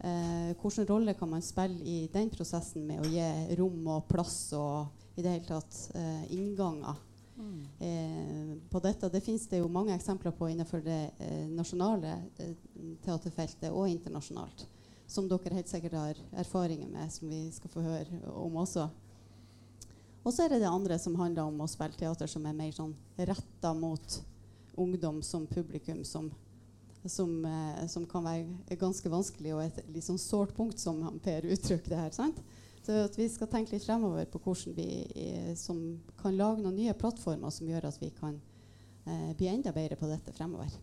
Eh, hvilken rolle kan man spille i den prosessen med å gi rom og plass og i det hele tatt eh, innganger mm. eh, på dette? Det finnes det jo mange eksempler på innenfor det eh, nasjonale eh, teaterfeltet og internasjonalt, som dere helt sikkert har erfaringer med, som vi skal få høre om også. Og så er det det andre som handler om å spille teater som er mer sånn retta mot ungdom som publikum, som, som, eh, som, kan være ganske vanskelig og et litt sånn sårt punkt, som Per uttrykker det her. sant? At vi skal tenke litt fremover på hvordan vi eh, kan lage noen nye plattformer som gjør at vi kan eh, bli enda bedre på dette fremover.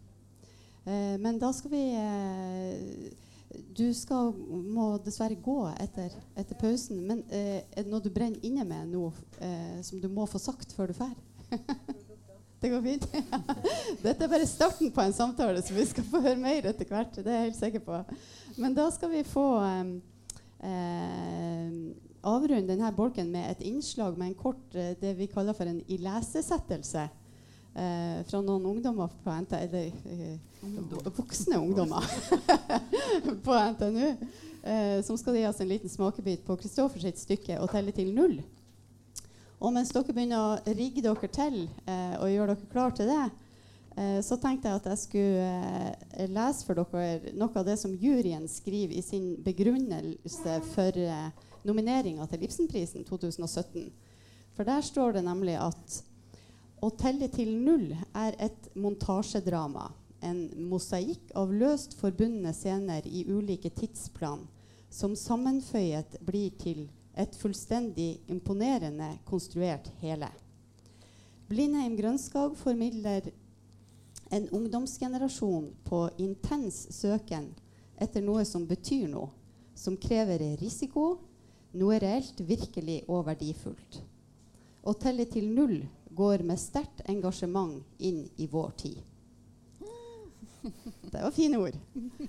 Eh, men da skal vi eh, du skal, må dessverre gå etter, etter pausen. Men eh, er det noe du brenner inne med nå eh, som du må få sagt før du drar? det går fint? Dette er bare starten på en samtale, så vi skal få høre mer etter hvert. Det er jeg helt sikker på. Men da skal vi få eh, eh avrunde denne bolken med et innslag med en kort eh, det vi kaller for en ilesesettelse eh, fra noen ungdommer på NTNU Eller eh, voksne ungdommer på NTNU. Eh, som skal gi oss en liten smakebit på Kristoffers sitt stykke og telle til null'. Og mens dere begynner å rigge dere til eh, og gjøre dere klar til det, så tenkte jeg at jeg skulle eh, lese for dere noe av det som juryen skriver i sin begrunnelse for eh, nomineringa til Ibsenprisen 2017. For der står det nemlig at å telle til null er et montasjedrama. En mosaikk av løst forbundne scener i ulike tidsplan som sammenføyet blir til et fullstendig imponerende konstruert hele. Blindheim Grønskag formidler en ungdomsgenerasjon på intens søken etter noe som betyr noe, som krever risiko, noe reelt, virkelig og verdifullt. Å telle til null går med sterkt engasjement inn i vår tid. Det var fine ord.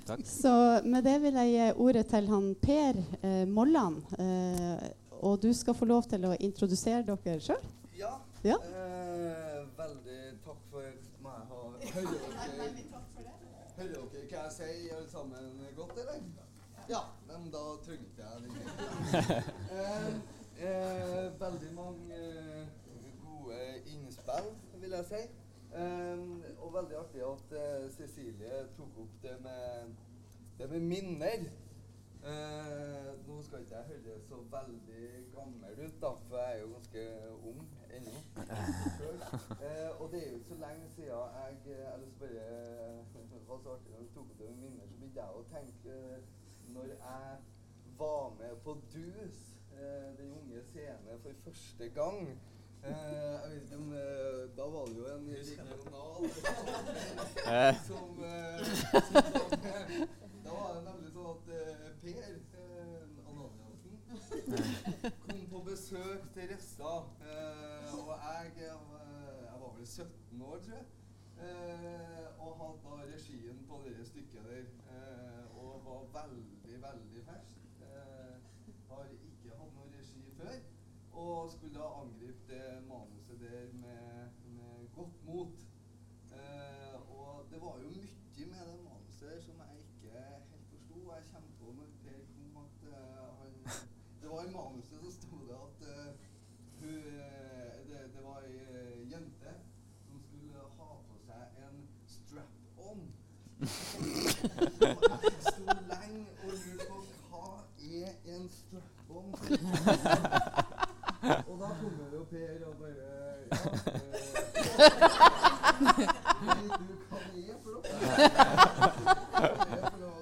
Takk. Så med det vil jeg gi ordet til han Per eh, Molland. Eh, og du skal få lov til å introdusere dere sjøl. Ja. ja. Eh, veldig takk for meg. Hører dere, hva jeg sier, alle sammen godt, eller? Ja. Men da trengte jeg det. Eh, eh, veldig mange gode innspill, vil jeg si. Eh, og veldig artig at uh, Cecilie tok opp det med, det med minner. Uh, nå skal ikke jeg høres så veldig gammel ut, da, for jeg er jo ganske ung ennå. Uh, og det er jo ikke så lenge siden jeg Eller så bare Det var så artig når du tok opp det med minner, så begynte jeg å tenke Når jeg var med på DUS, Den unge scene for første gang. Eh, jeg vet ikke om eh, Da var det jo en regional Eh. som, eh. Da var det nemlig sånn at eh, Per eh, Ananiassen besøk til Ressa. Eh, og jeg, eh, jeg var vel 17 år, tror jeg. Eh, og hadde da regien på det stykket der. Eh, og var veldig, veldig fersk. Eh, har ikke hatt noe regi før. Og skulle da angripe det manuset der med godt mot. Eh, og det var jo mye med det manuset som jeg ikke helt forsto. Jeg kommer på når Per kom at eh, han Det var i manuset så sto det at eh, hun, eh, det, det var ei eh, jente som skulle ha på seg en strap-on. Og jeg sto lenge og lurte på hva er en strap-on? Og da kommer jo Per og bare Ja. Vet du kan er for noe?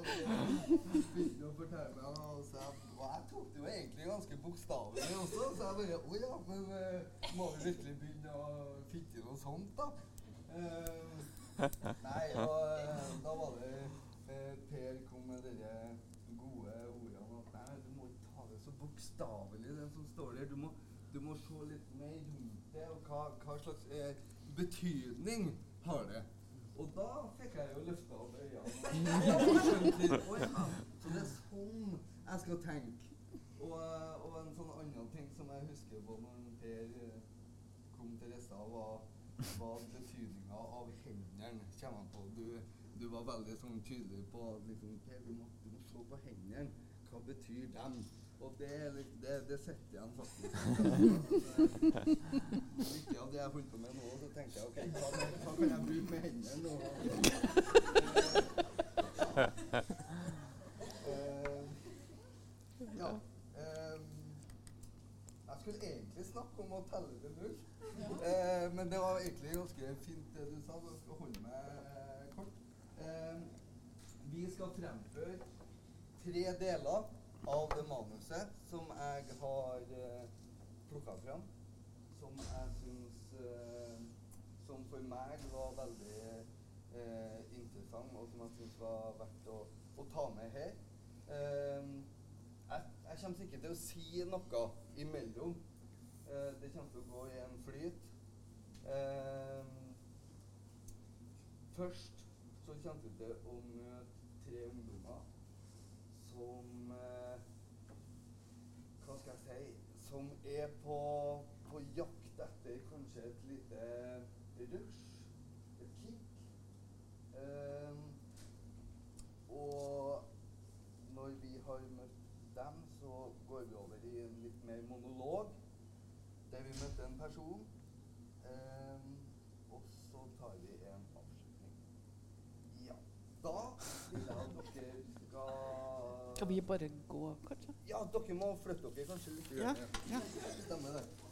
Begynte å fortelle meg, og så jeg, og jeg tok det jo egentlig ganske bokstavelig også. Så jeg bare Å ja, men eh, må vi virkelig begynne å fitte noe sånt, da? Eh, nei, og eh, da var det eh, Per kom med de gode ordene at nei, du må ikke ta det så bokstavelig, den som står der. Du må, du må se litt mer rundt det, og hva, hva slags eh, betydning har det. Og da fikk jeg jo løfta opp øynene. og skjønt litt, «Å ja, Så det er sånn jeg skal tenke. Og, eh, og en sånn annen ting som jeg husker på når Per eh, kom til Rissa, var, var betydninga av hendene. Kommer han på. Du, du var veldig sånn tydelig på liksom, Per, du må, du må se på hendene. Hva betyr dem? Og det, litt- det, det setter igjen faktisk. Mye av det jeg holdt på med nå, så tenkte jeg ok, hva, hva kan jeg bruke med hendene nå? uh, ja. Uh, jeg skulle egentlig snakke om å telle til null. uh, men det var egentlig ganske fint det du sa, så jeg skal holde meg kort. Vi skal fremføre tre deler av det manuset som jeg har eh, plukka fram. Som jeg syns eh, Som for meg var veldig eh, interessant, og som jeg syns var verdt å, å ta med her. Eh, jeg, jeg kommer sikkert til å si noe imellom. Eh, det kommer til å gå i en flyt. Eh, først så kommer vi til å møte tre ungdommer som eh, Hva skal jeg si Som er på, på jakt etter kanskje et lite rush. Et kick. Eh, og når vi har møtt dem, så går vi over i en litt mer monolog. Der vi møtte en person. Eh, og så tar vi en avslutning. Ja. Da vil jeg at dere skal vi bare gå, kanskje? Ja, dere må flytte dere kanskje litt. Ja, ja. Stemmer det.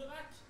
Kom deg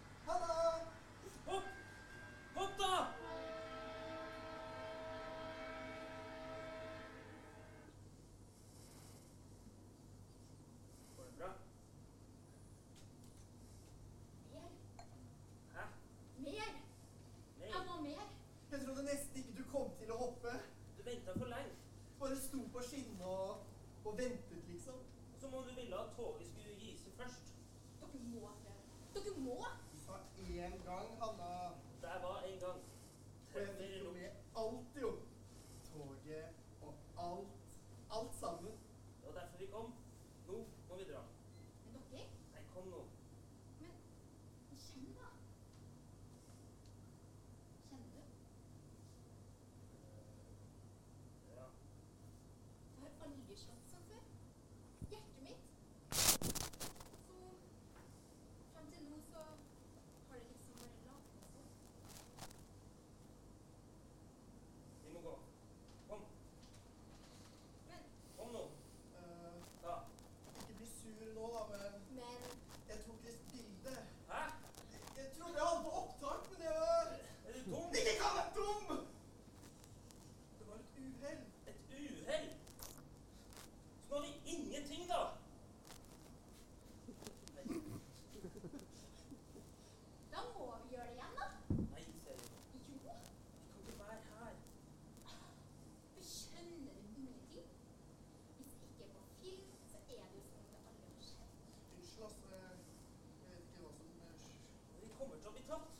Klopt.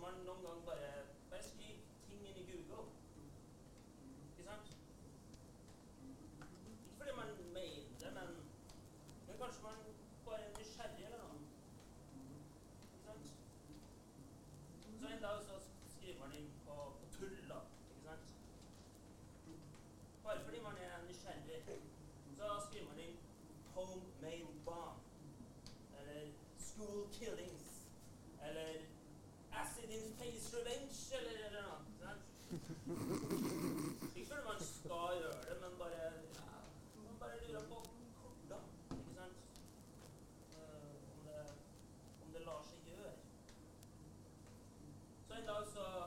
man noen gang bare Bare skriv ting inn i Google. Ikke sant? Ikke fordi man mener det, men, men kanskje man bare er nysgjerrig eller noe. Ikke sant? Så en dag så skriver man inn på, på tull, da. Ikke sant? Bare fordi man er nysgjerrig, så skriver man inn home main bomb' eller 'school killings' eller acid in face revenge eller et eller annet. Ikke fordi man skal gjøre det, men bare ja, man bare lurer på hvordan. Ikke sant? Uh, om, det, om det lar seg gjøre. Så en dag så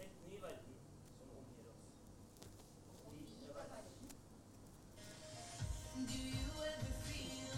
en ny verden som Do you ever feel.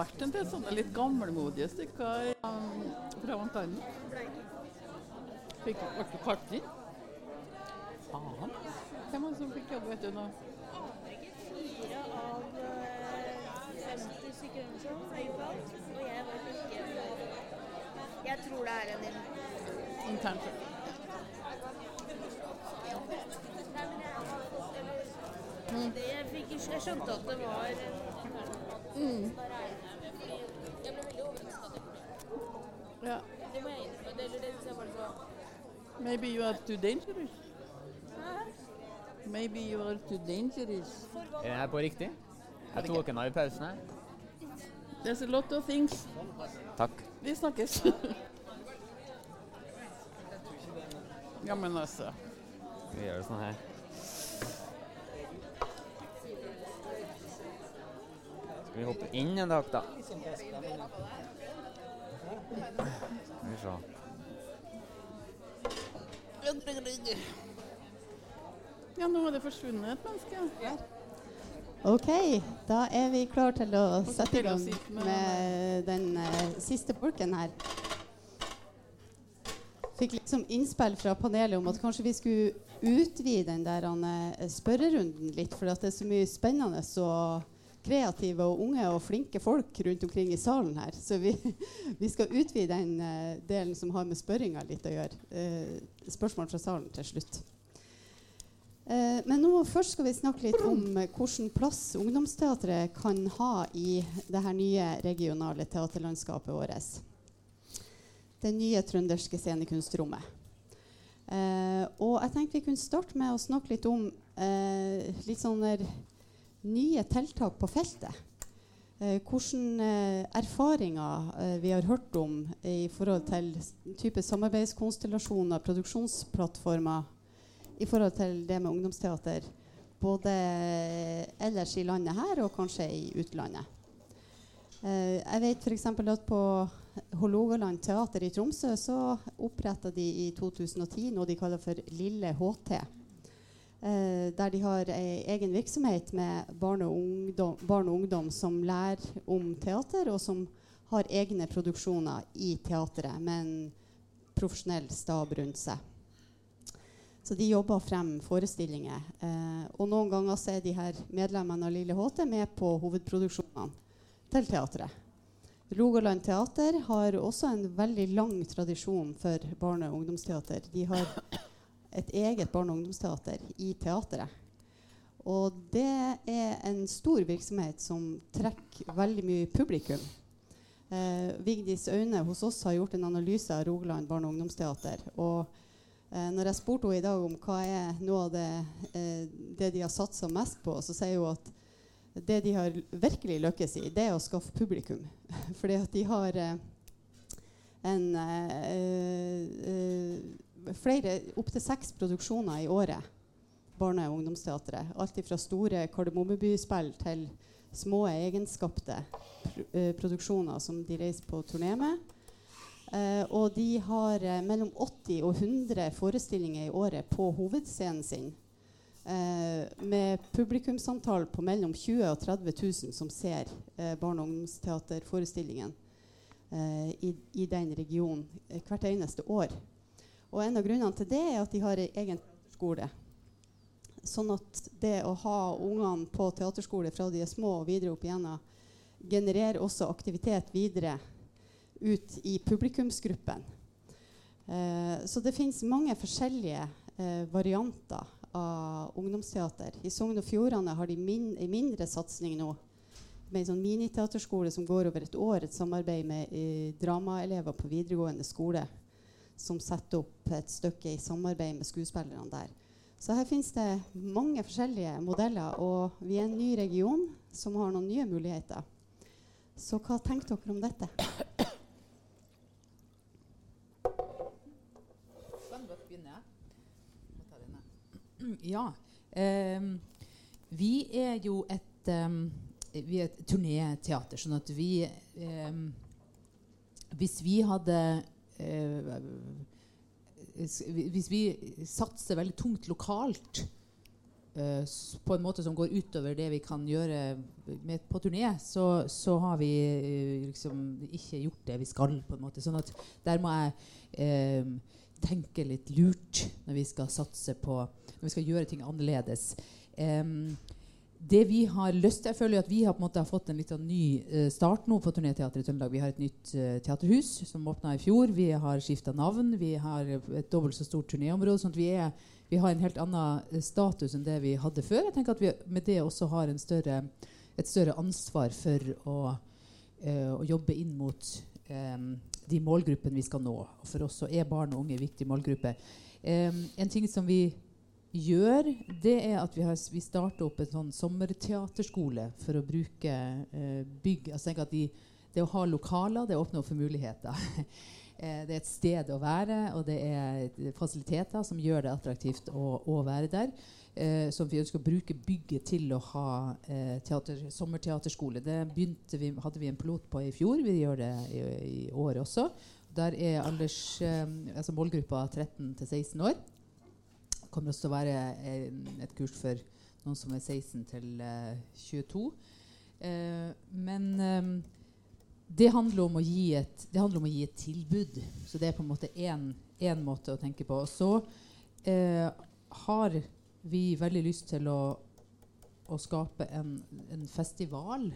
vært en del sånne litt gamlemodige stykker um, fra Vantanen. Fikk du på Kartli. Faen. Hvem var det som fikk jobb, vet du nå? Aner ikke. Fire av 50 sekunder eller sånn. Og jeg var ikke Jeg tror det er en intern. Mm. Det jeg, fikk, jeg skjønte at det var mm. Ja. Det må jeg innrømme. Det, det synes jeg bare så Maybe you are too dangerous. Maybe you are too dangerous. Er jeg på riktig? Jeg tok en av i pausen her. There's a lot of things. Takk. Vi snakkes. ja, men altså. Vi gjør det sånn her. Skal vi hoppe inn en dag, da? Skal vi se. Ja, nå har det forsvunnet et menneske. OK, da er vi klare til å sette i gang med- med den eh, siste bolken her. Fikk liksom innspill fra panelet om at kanskje vi skulle utvide den der eh, spørrerunden litt, for at det er så mye spennende og kreative og unge og flinke folk rundt omkring i salen her. Så vi, vi skal utvide den uh, delen som har med spørringa litt å gjøre. Uh, spørsmål fra salen til slutt. Uh, men nå først skal vi snakke litt om hvilken plass ungdomsteatret kan ha i det her nye regionale teaterlandskapet vårt. Det nye trønderske scenekunstrommet. Og jeg tenkte vi kunne starte med å snakke litt om litt sånne nye tiltak på feltet. Eh, hvilke eh, erfaringer eh, vi har hørt om i forhold til type samarbeidskonstellasjoner, produksjonsplattformer, i forhold til det med ungdomsteater. Både ellers i landet her og kanskje i utlandet. Jeg vet f.eks. at på Hålogaland teater i Tromsø så oppretta de i 2010 noe de kaller for Lille HT. Eh, der de har ei egen virksomhet med barn og, ungdom, barn og ungdom som lærer om teater, og som har egne produksjoner i teatret med en profesjonell stab rundt seg. Så de jobber frem forestillinger. Eh, og noen ganger så er de her medlemmene av Lille HT med på hovedproduksjonene til teatret. Rogaland teater har også en veldig lang tradisjon for barne- og ungdomsteater. De har et eget barne- og ungdomsteater i teatret. Og det er en stor virksomhet som trekker veldig mye publikum. Eh, Vigdis Aune hos oss har gjort en analyse av Rogaland barne- og ungdomsteater. Og eh, når jeg spurte henne i dag om hva er noe av det, eh, det de har satsa mest på, så sier hun at det de har virkelig lykkes i, det er å skaffe publikum. Fordi at de har eh, en eh, eh, flere, opptil seks produksjoner i året. Barne- og ungdomsteatret. Alt fra store Kardemommeby-spill til små egenskapte pro eh, produksjoner som de reiser på turné med. Eh, og de har eh, mellom 80 og 100 forestillinger i året på hovedscenen sin. Eh, med publikumsantall på mellom 20 og 30 000 som ser eh, barne- og ungdomsteaterforestillingen eh, i, i den regionen hvert eneste år. Og en av grunnene til det er at de har en egen teaterskole. Sånn at det å ha ungene på teaterskole fra de er små og videre opp igjennom, genererer også aktivitet videre ut i publikumsgruppen. Eh, så det fins mange forskjellige eh, varianter av ungdomsteater. I Sogn og Fjordane har de min mindre satsing nå. Med en sånn miniteaterskole som går over et år. Et samarbeid med eh, dramaelever på videregående skole. Som setter opp et stykke i samarbeid med skuespillerne der. Så her finnes det mange forskjellige modeller. Og vi er en ny region som har noen nye muligheter. Så hva tenker dere om dette? Ja. Eh, vi er jo et ehm, Vi er et turnéteater, sånn at vi eh, Hvis vi hadde Hvis vi satser veldig tungt lokalt eh, på en måte som går utover det vi kan gjøre med, på turné, så, så har vi eh, liksom ikke gjort det vi skal. på en måte. Sånn at der må jeg eh, tenke litt lurt når vi skal satse på Når vi skal gjøre ting annerledes. Em, det vi har lyst Jeg føler jo at vi har på en måte fått en litt sånn ny eh, start nå på Turnéteatret i Trøndelag. Vi har et nytt eh, teaterhus som åpna i fjor. Vi har skifta navn. Vi har et dobbelt så stort turnéområde. sånn at vi, er, vi har en helt annen eh, status enn det vi hadde før. Jeg tenker at vi med det også har større, et større ansvar for å, uh, å jobbe inn mot um, de målgruppene vi skal nå. For oss er barn og unge en viktig målgruppe. Um, en ting som vi gjør, det er at vi, har, vi starter opp en sånn sommerteaterskole for å bruke eh, bygg altså tenk at de, Det å ha lokaler, det åpner for muligheter. eh, det er et sted å være, og det er fasiliteter som gjør det attraktivt å, å være der. Eh, som vi ønsker å bruke bygget til å ha eh, teater, sommerteaterskole. Det vi, hadde vi en pilot på i fjor. Vi gjør det i, i år også. Der er alders, eh, altså målgruppa 13 til 16 år kommer også til å være et kurs for noen som er 16 til eh, 22. Eh, men eh, det, handler om å gi et, det handler om å gi et tilbud. Så det er på en måte én måte å tenke på. Så eh, har vi veldig lyst til å, å skape en, en festival.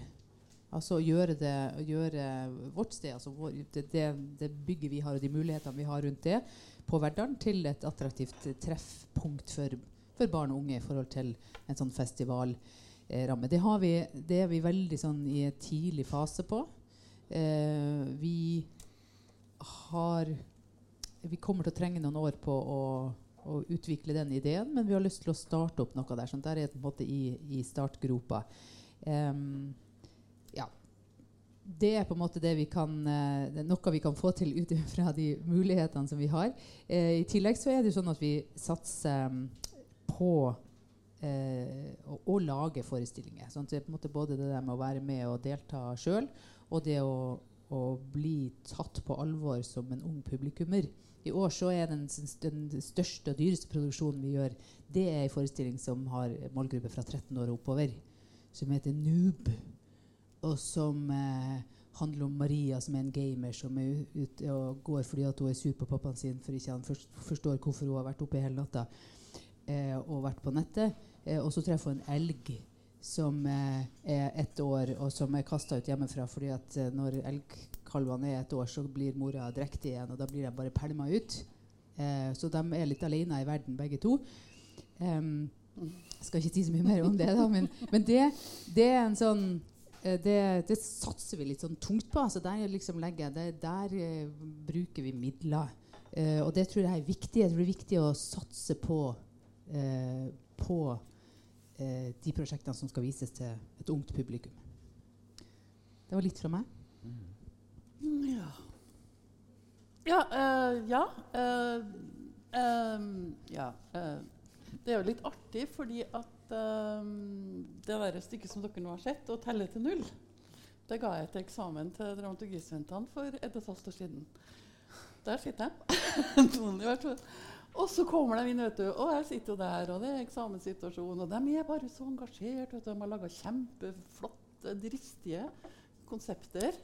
Altså gjøre, det, gjøre vårt sted, altså vår, det, det bygget vi har og de mulighetene vi har rundt det, på Verdalen til et attraktivt treffpunkt for, for, barn og unge i forhold til en sånn festivalramme. det, vi, det er vi veldig sånn i en tidlig fase på. Eh, vi har Vi kommer til å trenge noen år på å, å, utvikle den ideen, men vi har lyst til å starte opp noe der. sånn Der er det på en måte i, i startgropa. Um. Det er på en måte vi kan, er noe vi kan få til ut fra de mulighetene som vi har. Eh, I tillegg så er det sånn at vi satser um, på eh, å, å, lage forestillinger. Sånn det både det med å være med og delta sjøl, og det å, å, bli tatt på alvor som en ung publikummer. I år så er den, den, største og dyreste produksjonen vi gjør, det er en forestilling som har målgruppe fra 13 år og oppover, som heter Noob og som eh, handler om Maria, som er en gamer som er ute og går fordi hun er sur på pappaen sin for ikke han forstår hvorfor hun har vært oppe hele natta eh, og vært på nettet. Eh, og så treffer hun en elg som eh, er ett år, og som er kasta ut hjemmefra fordi at eh, når elgkalvene er ett år, så blir mora drektig igjen, og da blir de bare pælma ut. Eh, så de er litt alene i verden, begge to. Um, jeg skal ikke si så mye mer om det, da, men, men det, det er en sånn det, det, satser vi litt sånn tungt på. Altså der, liksom legger, det, der uh, bruker vi midler. Uh, og det tror jeg er viktig. Jeg tror det er viktig å satse på, uh, på de prosjektene som skal vises til et ungt publikum. Det var litt fra meg. Mm, ja. Ja. ja, ja det er jo litt artig fordi at um, det der stykket som dere nå har sett, 'Å telle til null', det ga jeg til eksamen til dramaturgistudentene for et og et halvt år siden. Der sitter jeg. og så kommer de inn, vet du, og jeg sitter jo der, og det er eksamenssituasjon. Og de er bare så engasjert. Vet du, de har laga kjempeflotte, dristige konsepter.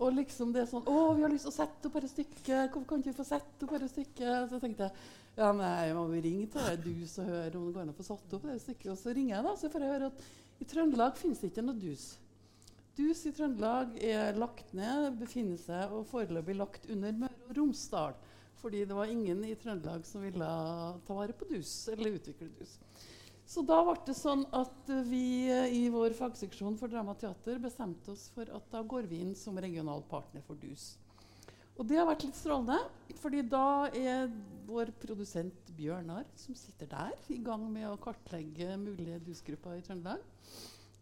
Og liksom det er sånn 'Å, vi har lyst til å sette opp dette stykket. Hvorfor kan ikke vi få sette opp dette stykket?' Så tenkte jeg ja, men jeg må ringe til deg, dus og høre om det går an å få satt opp det stykket. Og så ringer jeg, da, så får jeg høre at i Trøndelag finnes det ikke noe dus. Dus i Trøndelag er lagt ned, befinner seg og foreløpig lagt under Møre og Romsdal. Fordi det var ingen i Trøndelag som ville ta vare på dus, eller utvikle dus. Så da ble det sånn at vi i vår fagseksjon for drama og teater bestemte oss for at da går vi inn som regional partner for dus. Og det har vært litt strålende, fordi da er vår produsent Bjørnar, som sitter der, i gang med å kartlegge mulige DUS-grupper i Trøndelag.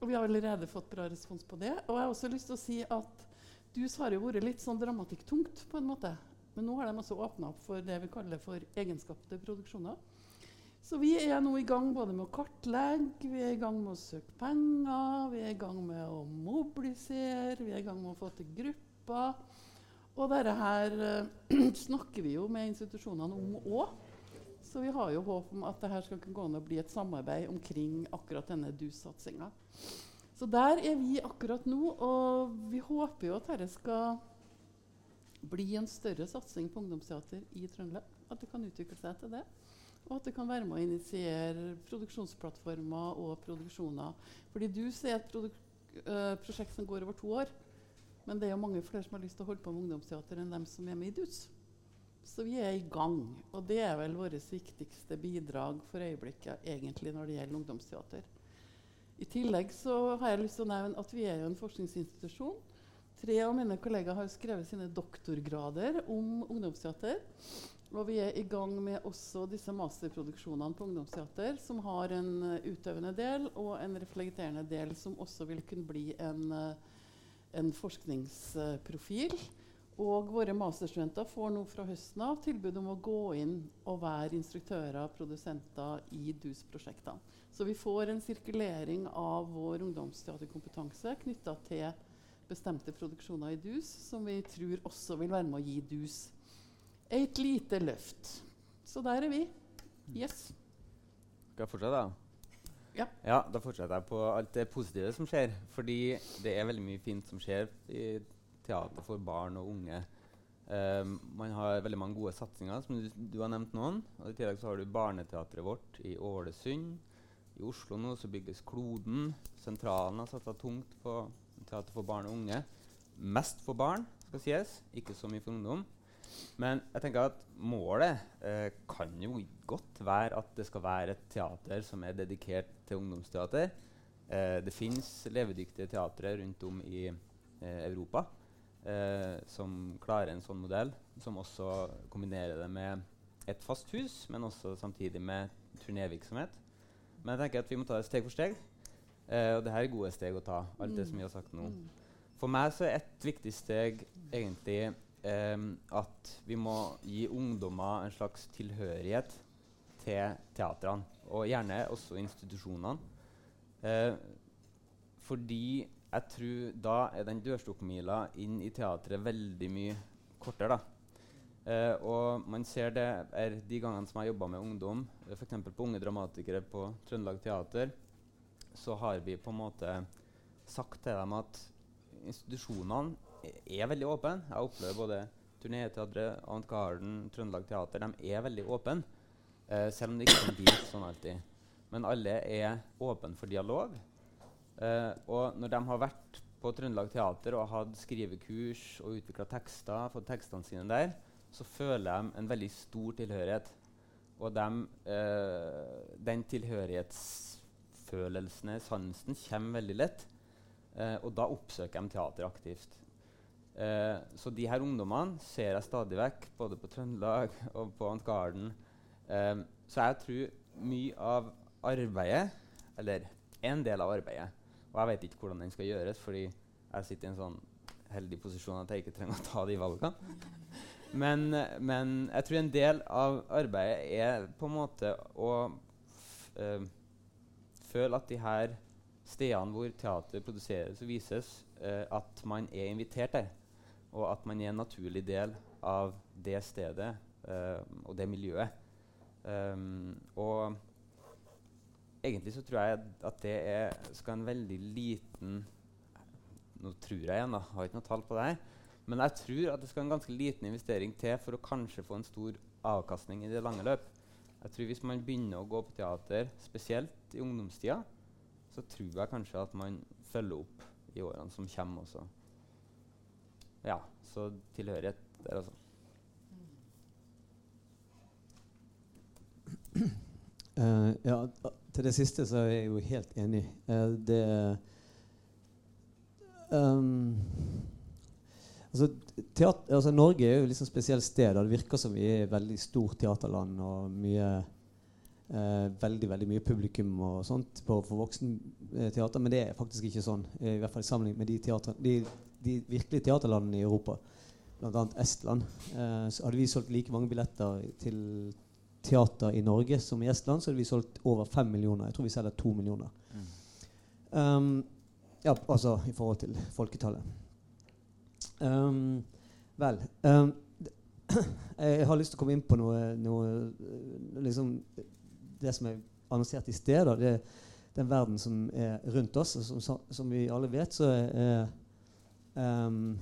Og vi har allerede fått bra respons på det. Og jeg har også lyst til å si at DUS har jo vært litt sånn dramatikktungt på en måte. Men nå har de også åpna opp for det vi kaller for egenskapte produksjoner. Så vi er nå i gang både med å kartlegge, vi er i gang med å søke penger, vi er i gang med å mobilisere, vi er i gang med å få til grupper. Og dette her uh, snakker vi jo med institusjonene om òg. Så vi har jo håp om at det skal kunne gå an å bli et samarbeid omkring akkurat denne DUS-satsinga. Så der er vi akkurat nå, og vi håper jo at dette skal bli en større satsing på ungdomsteater i Trøndelag. At det kan utvikle seg til det. Og at det kan være med å initiere produksjonsplattformer og produksjoner. Fordi DUS er et øh, prosjekt som går over to år. Men det er jo mange flere som har lyst til å holde på med ungdomsteater enn dem som er med i DUS. Så vi er i gang. Og det er vel vårt viktigste bidrag for øyeblikket egentlig når det gjelder ungdomsteater. I tillegg så har jeg lyst til å nevne at vi er jo en forskningsinstitusjon. Tre av mine kollegaer har skrevet sine doktorgrader om ungdomsteater. Og vi er i gang med også disse masterproduksjonene på ungdomsteater, som har en utøvende del og en reflekterende del, som også vil kunne bli en, uh, en forskningsprofil. Og våre masterstudenter får nå fra høsten av tilbud om å gå inn og være instruktører og produsenter i DUS-prosjektene. Så vi får en sirkulering av vår ungdomsteaterkompetanse knytta til bestemte produksjoner i DUS, som vi tror også vil være med å gi DUS et lite løft. Så der er vi. Yes. Skal jeg fortsette, da? Ja. ja. Da fortsetter jeg på alt det positive som skjer. Fordi det er veldig mye fint som skjer i teater for barn og unge. Um, man har veldig mange gode satsinger, som du, du, har nevnt noen. Og I tillegg så har du Barneteatret vårt i Ålesund. I Oslo nå så bygges Kloden. Sentralen har satsa tungt på teater for barn og unge. Mest for barn, skal sies. Ikke så mye for ungdom. Men jeg tenker at målet eh, kan jo godt være at det skal være et teater som er dedikert til ungdomsteater. Eh, det fins levedyktige teatre rundt om i eh, Europa eh, som klarer en sånn modell, som også kombinerer det med et fast hus, men også samtidig med turnévirksomhet. Men jeg tenker at vi må ta det steg for steg. Eh, og det her er gode steg å ta. alt det som vi har sagt nå. For meg så er et viktig steg egentlig um, at vi må gi ungdommer en slags tilhørighet til teatrene, og gjerne også institusjonene. Uh, fordi jeg tror da er den dørstokkmila inn i teatret veldig mye kortere. da. Uh, og man ser det er de gangene som jeg har jobba med ungdom, uh, f.eks. på Unge Dramatikere på Trøndelag Teater, så har vi på en måte sagt til dem at institusjonene er veldig åpne. Jeg opplever både Turnéteatret, Avant Garden, Trøndelag Teater de er veldig åpne. eh, selv om det ikke blir sånn alltid. Men alle er åpne for dialog. Eh, og når de har vært på Trøndelag Teater og hatt skrivekurs og utvikla tekster, fått tekstene sine der, så føler de en veldig stor tilhørighet. Og de, eh, den tilhørighetsfølelsen, sansen, kommer veldig lett. og da oppsøker de teater aktivt. Eh, så de her ungdommene ser jeg stadig vekk, både på Trøndelag og på Ant Garden. Eh, så jeg tror mye av arbeidet, eller en del av arbeidet Og jeg vet ikke hvordan den skal gjøres, fordi jeg sitter i en sånn heldig posisjon at jeg ikke trenger å ta de valgene. Men, men jeg tror en del av arbeidet er på en måte å eh, føle at de her stedene hvor teater produseres og vises, uh, at man er invitert der og at man er en naturlig del av det stedet uh, og det miljøet. Um, og egentlig så tror jeg at det er, skal en veldig liten Nå tror jeg igjen, da, har ikke noe tall på det. Men jeg tror at det skal en ganske liten investering til for å kanskje få en stor avkastning i det lange løp. Jeg tror Hvis man begynner å gå på teater, spesielt i ungdomstida, så tror jeg kanskje at man følger opp i årene som kommer også. Ja, så tilhørighet der, altså. Uh, ja, til det siste så er jeg jo helt enig. Uh, det um, altså, teater, altså, Norge er jo et liksom spesielt sted. Og det virker som vi er et veldig stort teaterland og mye uh, veldig veldig mye publikum og sånt på, for voksenteater. Men det er faktisk ikke sånn. I hvert fall sammenlignet med de, teater, de de virkelige teaterlandene i Europa, bl.a. Estland, eh, så hadde vi solgt like mange billetter til teater i Norge som i Estland, så hadde vi solgt over fem millioner. Jeg tror vi selger to millioner. Mm. Um, ja, altså i forhold til folketallet. Um, vel um, Jeg har lyst til å komme inn på noe, noe liksom, Det som er annonsert i sted. Da, det, den verden som er rundt oss. og Som, som vi alle vet, så er Um,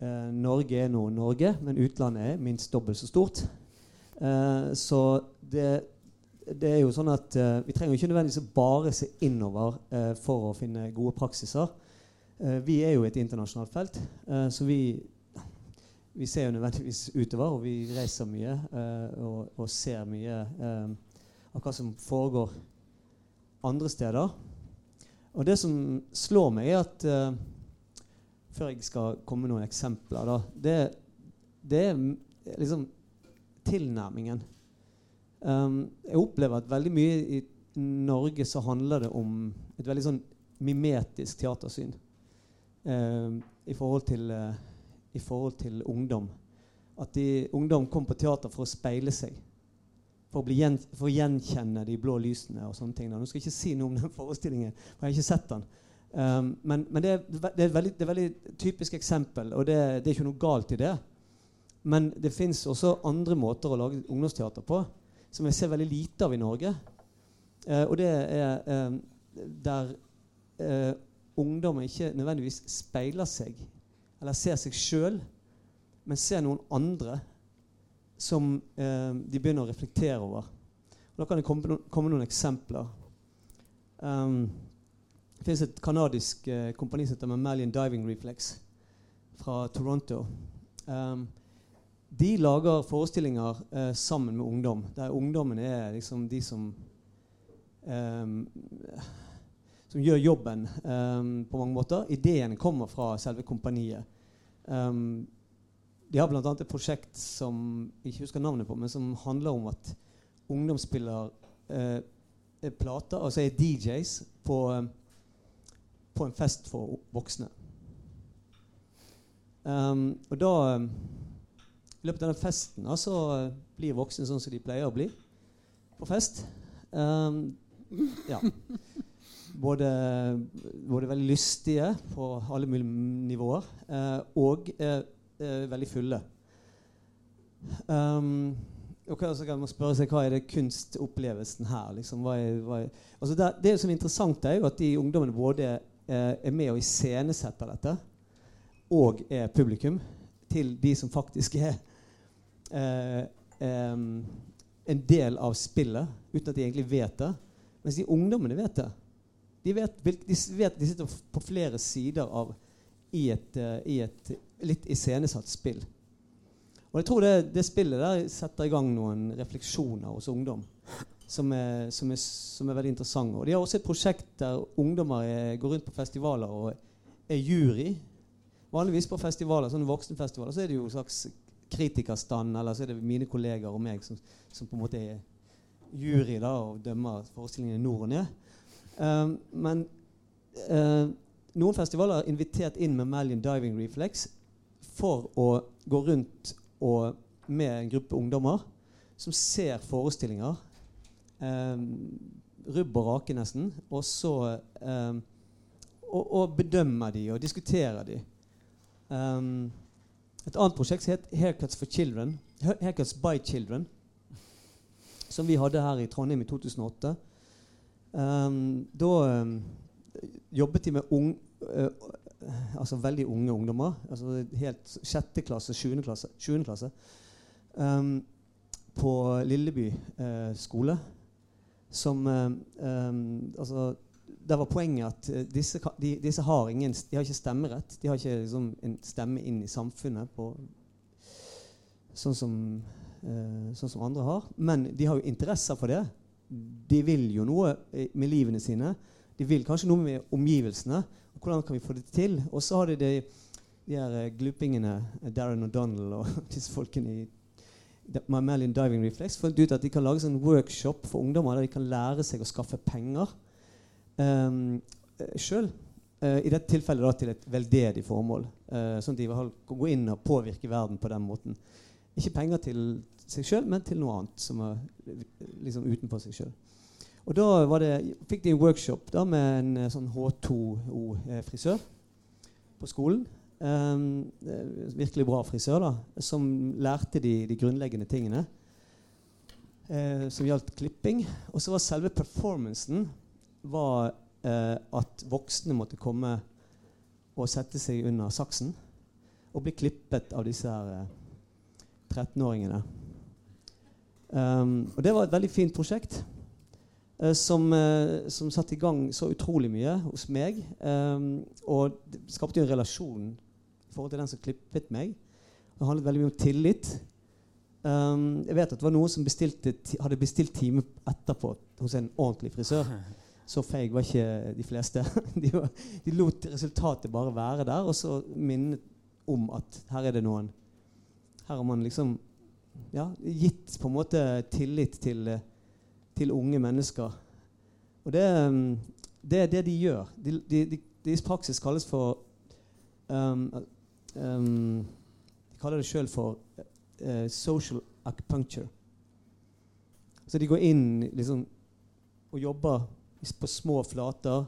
uh, Norge er nå Norge, men utlandet er minst dobbelt så stort. Eh, så det, det er jo sånn at eh, vi trenger ikke nødvendigvis bare se innover eh, for å finne gode praksiser. Eh, vi er jo et internasjonalt felt, eh, så vi, vi ser jo nødvendigvis utover, og vi reiser mye eh, og, og ser mye eh, av hva som foregår andre steder. Og det som slår meg, er at eh, Før jeg skal komme med noen eksempler, da, det, det er liksom tilnærmingen. Um, jeg opplever at veldig mye i Norge så handler det om et veldig sånn mimetisk teatersyn um, i, forhold til, uh, i forhold til ungdom. At de, ungdom kommer på teater for å speile seg. For å, gjen, for å gjenkjenne de blå lysene og sånne ting. Da. Nå skal jeg ikke si noe om den forestillingen, for jeg har ikke sett den. Um, men men det, er, det, er veldig, det er et veldig typisk eksempel, og det, det er ikke noe galt i det. Men det fins også andre måter å lage ungdomsteater på som jeg ser veldig lite av i Norge. Uh, og det er eh, der uh, ungdommer ikke nødvendigvis speiler seg eller ser seg sjøl, men ser noen andre som eh, de begynner å reflektere over. Og da kan det komme, no komme noen eksempler. Um, det fins et kanadisk eh, kompani som heter Mammalian Diving Reflex fra Toronto. Um, de lager forestillinger eh, sammen med ungdom, der ungdommen er liksom de som um, Som gjør jobben um, på mange måter. Ideen kommer fra selve kompaniet. De har bl.a. et prosjekt som jeg ikke husker navnet på, men som handler om at ungdom spiller eh, plater, altså er DJs, på, på en fest for voksne. Um, og da um, I løpet av den festen så uh, blir voksne sånn som de pleier å bli på fest. Um, ja. Både, både veldig lystige på alle mulige nivåer eh, og eh, eh, veldig fulle. Um, og så kan man spørre seg hva er det kunstopplevelsen her? Liksom, hva er, hva er, altså det, det som er interessant, er jo at de ungdommene både eh, er med og iscenesetter dette, og er publikum til de som faktisk er eh, en del av spillet, uten at de egentlig vet det. Mens de ungdommene vet det. De vet, de vet de sitter på flere sider av i et, eh, i et litt iscenesatt spill. Og jeg tror det, det spillet der setter i gang noen refleksjoner hos ungdom som er, som er, som er veldig interessante. Og de har også et prosjekt der ungdommer er, går rundt på festivaler og er jury. Vanligvis på festivaler, sånne voksenfestivaler så er det jo en slags kritikerstand, eller så er det mine kolleger og meg som, som på en måte er jury da, og dømmer forestillingene nord og ned. Um, men uh, noen festivaler har invitert inn Mammalian Diving Reflex for å gå rundt og med en gruppe ungdommer som ser forestillinger. Um, rubb og rake, nesten. Og så eh, og, og bedømmer de og diskuterer de. Um, et annet prosjekt het Haircuts for Children. Haircuts by Children. Som vi hadde her i Trondheim i 2008. Um, da um, jobbet de med ung, uh, altså veldig unge ungdommer. Altså helt sjette klasse, sjuende klasse. sjuende klasse um, på Lilleby uh, skole. Som um, altså, Der var poenget at eh, disse, de, disse har, ingen, de har ikke stemmerett. De har ikke liksom, en stemme inn i samfunnet på, sånn, som, uh, sånn som andre har. Men de har jo interesser for det. De vil jo noe med livene sine. De vil kanskje noe med omgivelsene. Hvordan kan vi få det til? Og så har de de, de her glupingene, Darren O'Donnell og disse folkene i Mammalian Diving Reflex fant ut at de kan lage sånn workshop for ungdommer der de kan lære seg å skaffe penger um, sjøl. Uh, I dette tilfellet da til et veldedig formål. Uh, sånn at de kan gå inn og påvirke verden på den måten. Ikke penger til seg sjøl, men til noe annet som er liksom utenfor seg sjøl. Og da det, fikk de en workshop da med en eh, sånn H2O-frisør på skolen. Um, eh, virkelig bra frisør, da, som lærte de, de grunnleggende tingene. eh, som gjaldt klipping. Og så var selve performancen var, eh, at voksne måtte komme og sette seg under saksen og bli klippet av disse her eh, 13-åringene. Um, og det var et veldig fint prosjekt. eh, som, eh, som satte i gang så utrolig mye hos meg. Um, og skapte en relasjon forhold til den som klippet meg. Det handlet veldig mye om tillit. Um, jeg vet at det var noen som bestilte, hadde bestilt time etterpå hos en ordentlig frisør. Så feig var ikke de fleste. De, var, de lot resultatet bare være der, og så minnet om at her er det noen Her har man liksom ja, gitt på en måte tillit til, til unge mennesker. Og det, um, det er det de gjør. De, de, de i praksis kalles for um, um, De kaller det sjøl for uh, social acupuncture. Så de går inn liksom, og jobber på små flater.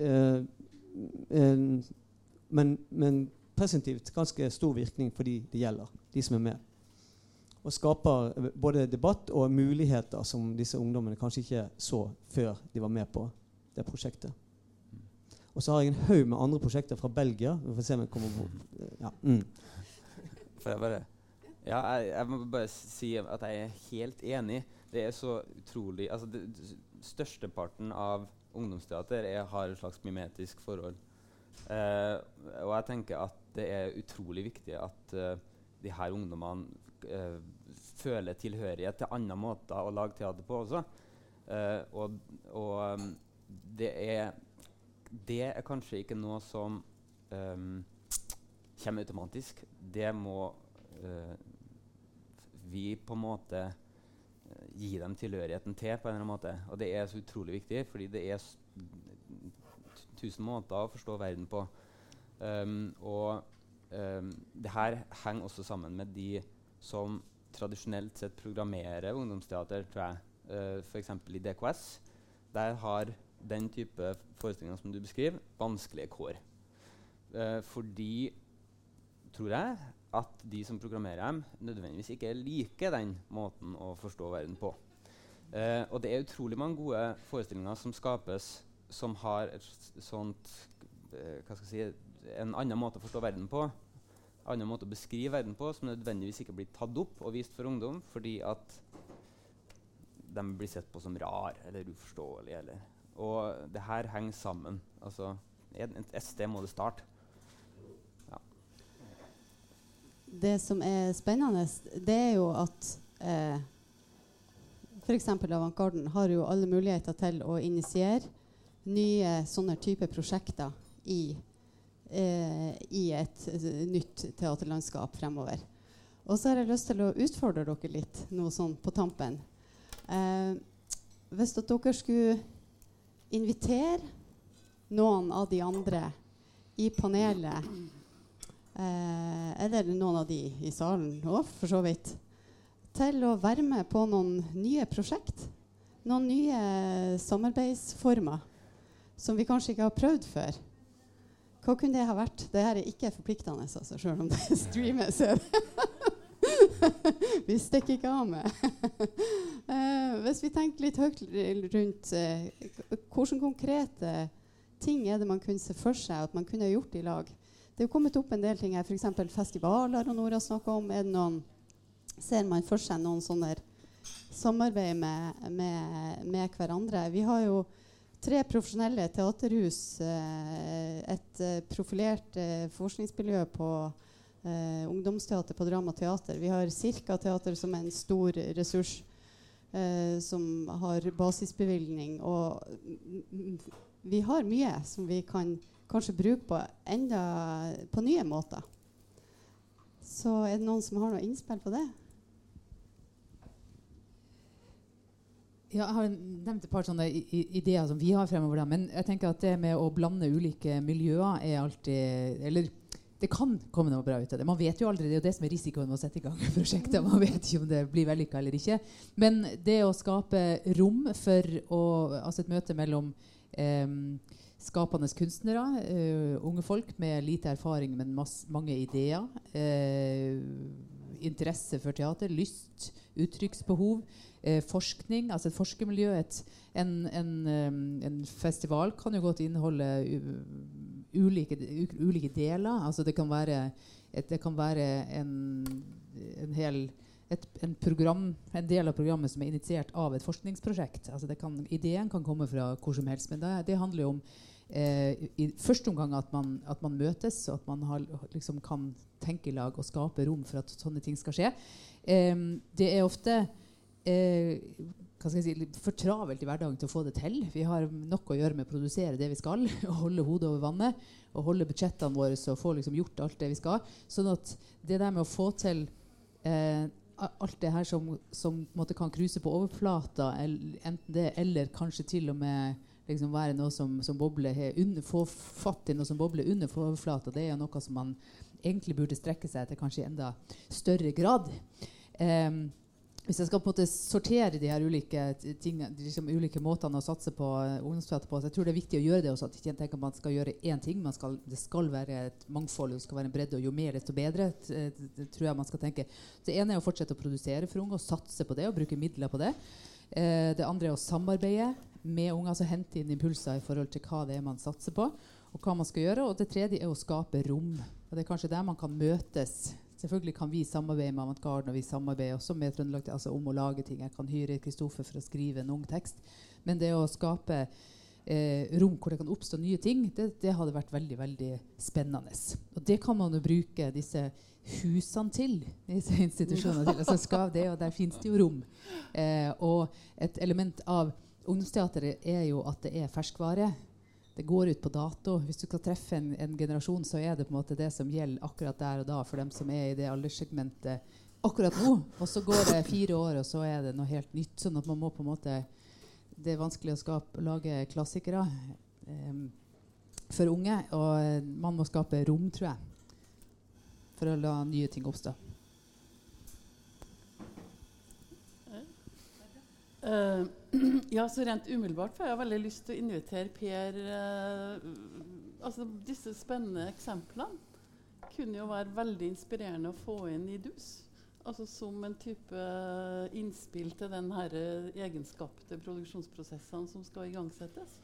Uh, um, men, men presentivt ganske stor virkning for de det gjelder, de som er med. Og skaper eh, både debatt og muligheter som disse ungdommene kanskje ikke så før de var med på det prosjektet. Og så har jeg en haug med andre prosjekter fra Belgia. Vi får se om jeg kommer på ja. mm. Får jeg bare Ja, jeg, jeg må bare si at jeg er helt enig. Det er så utrolig Altså, det, Størsteparten av ungdomsteater er, har et slags mimetisk forhold. Eh, og jeg tenker at det er utrolig viktig at uh, de her ungdommene uh, føler tilhørighet til andre måter å lage teater på også. Uh, og og um, det er Det er kanskje ikke noe som um, kommer automatisk. Det må uh, vi på en måte eh, gi dem tilhørigheten til på en eller annen måte. Og det er så utrolig viktig, fordi det er tusen måter å forstå verden på. Um, og um, det her henger også sammen med de som tradisjonelt sett programmerer ungdomsteater, tror jeg. Uh, F.eks. i DKS. Der har den type forestillinger som du beskriver, vanskelige kår. Eh, fordi, tror jeg, at de som programmerer dem, nødvendigvis ikke liker den måten å forstå verden på. Eh, og det er utrolig mange gode forestillinger som skapes som har et sånt eh, hva skal jeg si, En annen måte å forstå verden på. En annen måte å beskrive verden på som nødvendigvis ikke blir tatt opp og vist for ungdom fordi at de blir sett på som rar eller uforståelig. Eller. Og det her henger sammen. Altså, et, sted må det starte. Det som er spennende, det er jo at eh, f.eks. Avantgarden har jo alle muligheter til å initiere nye sånne type prosjekter i, eh, i et nytt teaterlandskap fremover. Og så har jeg lyst til å utfordre dere litt noe sånn på tampen. Eh, hvis dere skulle invitere noen av de andre i panelet Eh, eller noen av de i salen òg, for så vidt. Til å være med på noen nye prosjekt. Noen nye samarbeidsformer som vi kanskje ikke har prøvd før. Hva kunne det ha vært? Det her er ikke forpliktende, altså, selv om det streames. vi stikker ikke av med. eh, hvis vi tenker litt høyt rundt eh, hvilke konkrete ting er det man kunne se for seg at man kunne gjort i lag? Det er kommet opp en del ting her, f.eks. festivaler og Nora snakka om. Noen, ser man for seg noen sånne samarbeid med, med, med hverandre? Vi har jo tre profesjonelle teaterhus. Eh, et profilert forskningsmiljø på eh, ungdomsteater på Dramateater. Vi har Cirka Teater som er en stor ressurs. eh, som har basisbevilgning. Og vi har mye som vi kan kanskje bruke på enda på nye måter. Så er det noen som har noe innspill på det? Ja, jeg har nevnt et par sånne ideer som vi har fremover. Men jeg tenker at det med å blande ulike miljøer er alltid Eller det kan komme noe bra ut av det. Man vet jo aldri, Det er jo det som er risikoen med å sette i gang prosjekter. Man vet ikke om det blir vellykka eller ikke. Men det å skape rom for å, altså et møte mellom eh, skapende kunstnere, eh, unge folk med lite erfaring, men masse, mange ideer. eh, interesse for teater, lyst, uttrykksbehov. Eh, forskning, altså et forskermiljø. Et, en, en, en festival kan jo godt inneholde ulike, ulike deler. Altså det kan være, et, det kan være en, en hel et, en, program, en del av programmet som er initiert av et forskningsprosjekt. Altså kan, ideen kan komme fra hvor som helst, men det, det handler jo om eh, i første omgang at man, at man, møtes, og at man har, liksom kan tenke i lag og skape rom for at sånne ting skal skje. Eh, det er ofte eh, hva skal jeg si, for travelt i hverdagen til å få det til. Vi har nok å gjøre med å produsere det vi skal, og holde hodet over vannet. Og holde budsjettene våre og få liksom gjort alt det vi skal. Sånn at det der med å få til eh, alt det her som, som kan kruse på overflata, enten det eller kanskje til og med liksom være noe som, som bobler under, Få fatt i noe som bobler under overflata, det er jo noe som man egentlig burde strekke seg til kanskje i enda større grad. Um, hvis jeg skal på en måte sortere de her ulike, tingene, liksom ulike måtene å satse på uh, ungdomsteater på, så jeg tror det er viktig å gjøre det også. At ikke tenker man skal gjøre én ting. Skal, det skal være et mangfold, det skal være en bredde, og jo mer, desto bedre. Det, det, tror jeg man skal tenke. Det ene er å fortsette å produsere for unge og satse på det og bruke midler på det. Eh, det andre er å samarbeide med unge, altså hente inn impulser i forhold til hva det er man satser på, og hva man skal gjøre. Og det tredje er å skape rom. Og det er kanskje der man kan møtes Selvfølgelig kan vi samarbeide med Avantgarden, og vi samarbeider også med Trøndelag altså om å lage ting. Jeg kan hyre Kristoffer for å skrive en ung tekst. Men det å skape eh, rom hvor det kan oppstå nye ting, det, det, hadde vært veldig veldig spennende. Og det kan man jo bruke disse husene til. disse institusjonene til. Altså skal det, og Der finnes det jo rom. Eh, og et element av ungdomsteateret er jo at det er ferskvare det går ut på dato. Hvis du skal treffe en, en, generasjon, så er det på en måte det som gjelder akkurat der og da for dem som er i det alderssegmentet akkurat nå. Og så går det fire år, og så er det noe helt nytt. Sånn at man må på en måte Det er vanskelig å skape, lage klassikere um, for unge. Og man må skape rom, tror jeg, for å la nye ting oppstå. Uh, ja, så rent umiddelbart får jeg veldig lyst til å invitere Per uh, altså Disse spennende eksemplene kunne jo være veldig inspirerende å få inn i DUS. Altså Som en type innspill til den her egenskapte produksjonsprosessene som skal igangsettes.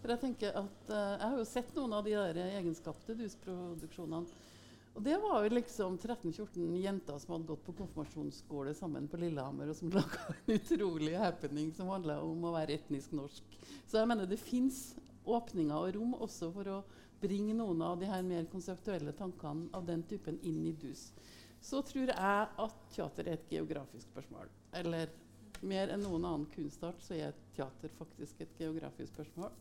For Jeg tenker at uh, jeg har jo sett noen av de der egenskapte DUS-produksjonene og det var jo liksom 13-14 jenter som hadde gått på konfirmasjonsskole sammen på Lillehammer, og som laga en utrolig happening som handla om å være etnisk norsk. Så jeg mener det fins åpninger og rom også for å bringe noen av de her mer konseptuelle tankene av den typen inn i DUS. Så tror jeg at teater er et geografisk spørsmål. Eller mer enn noen annen kunstart så er teater faktisk et geografisk spørsmål.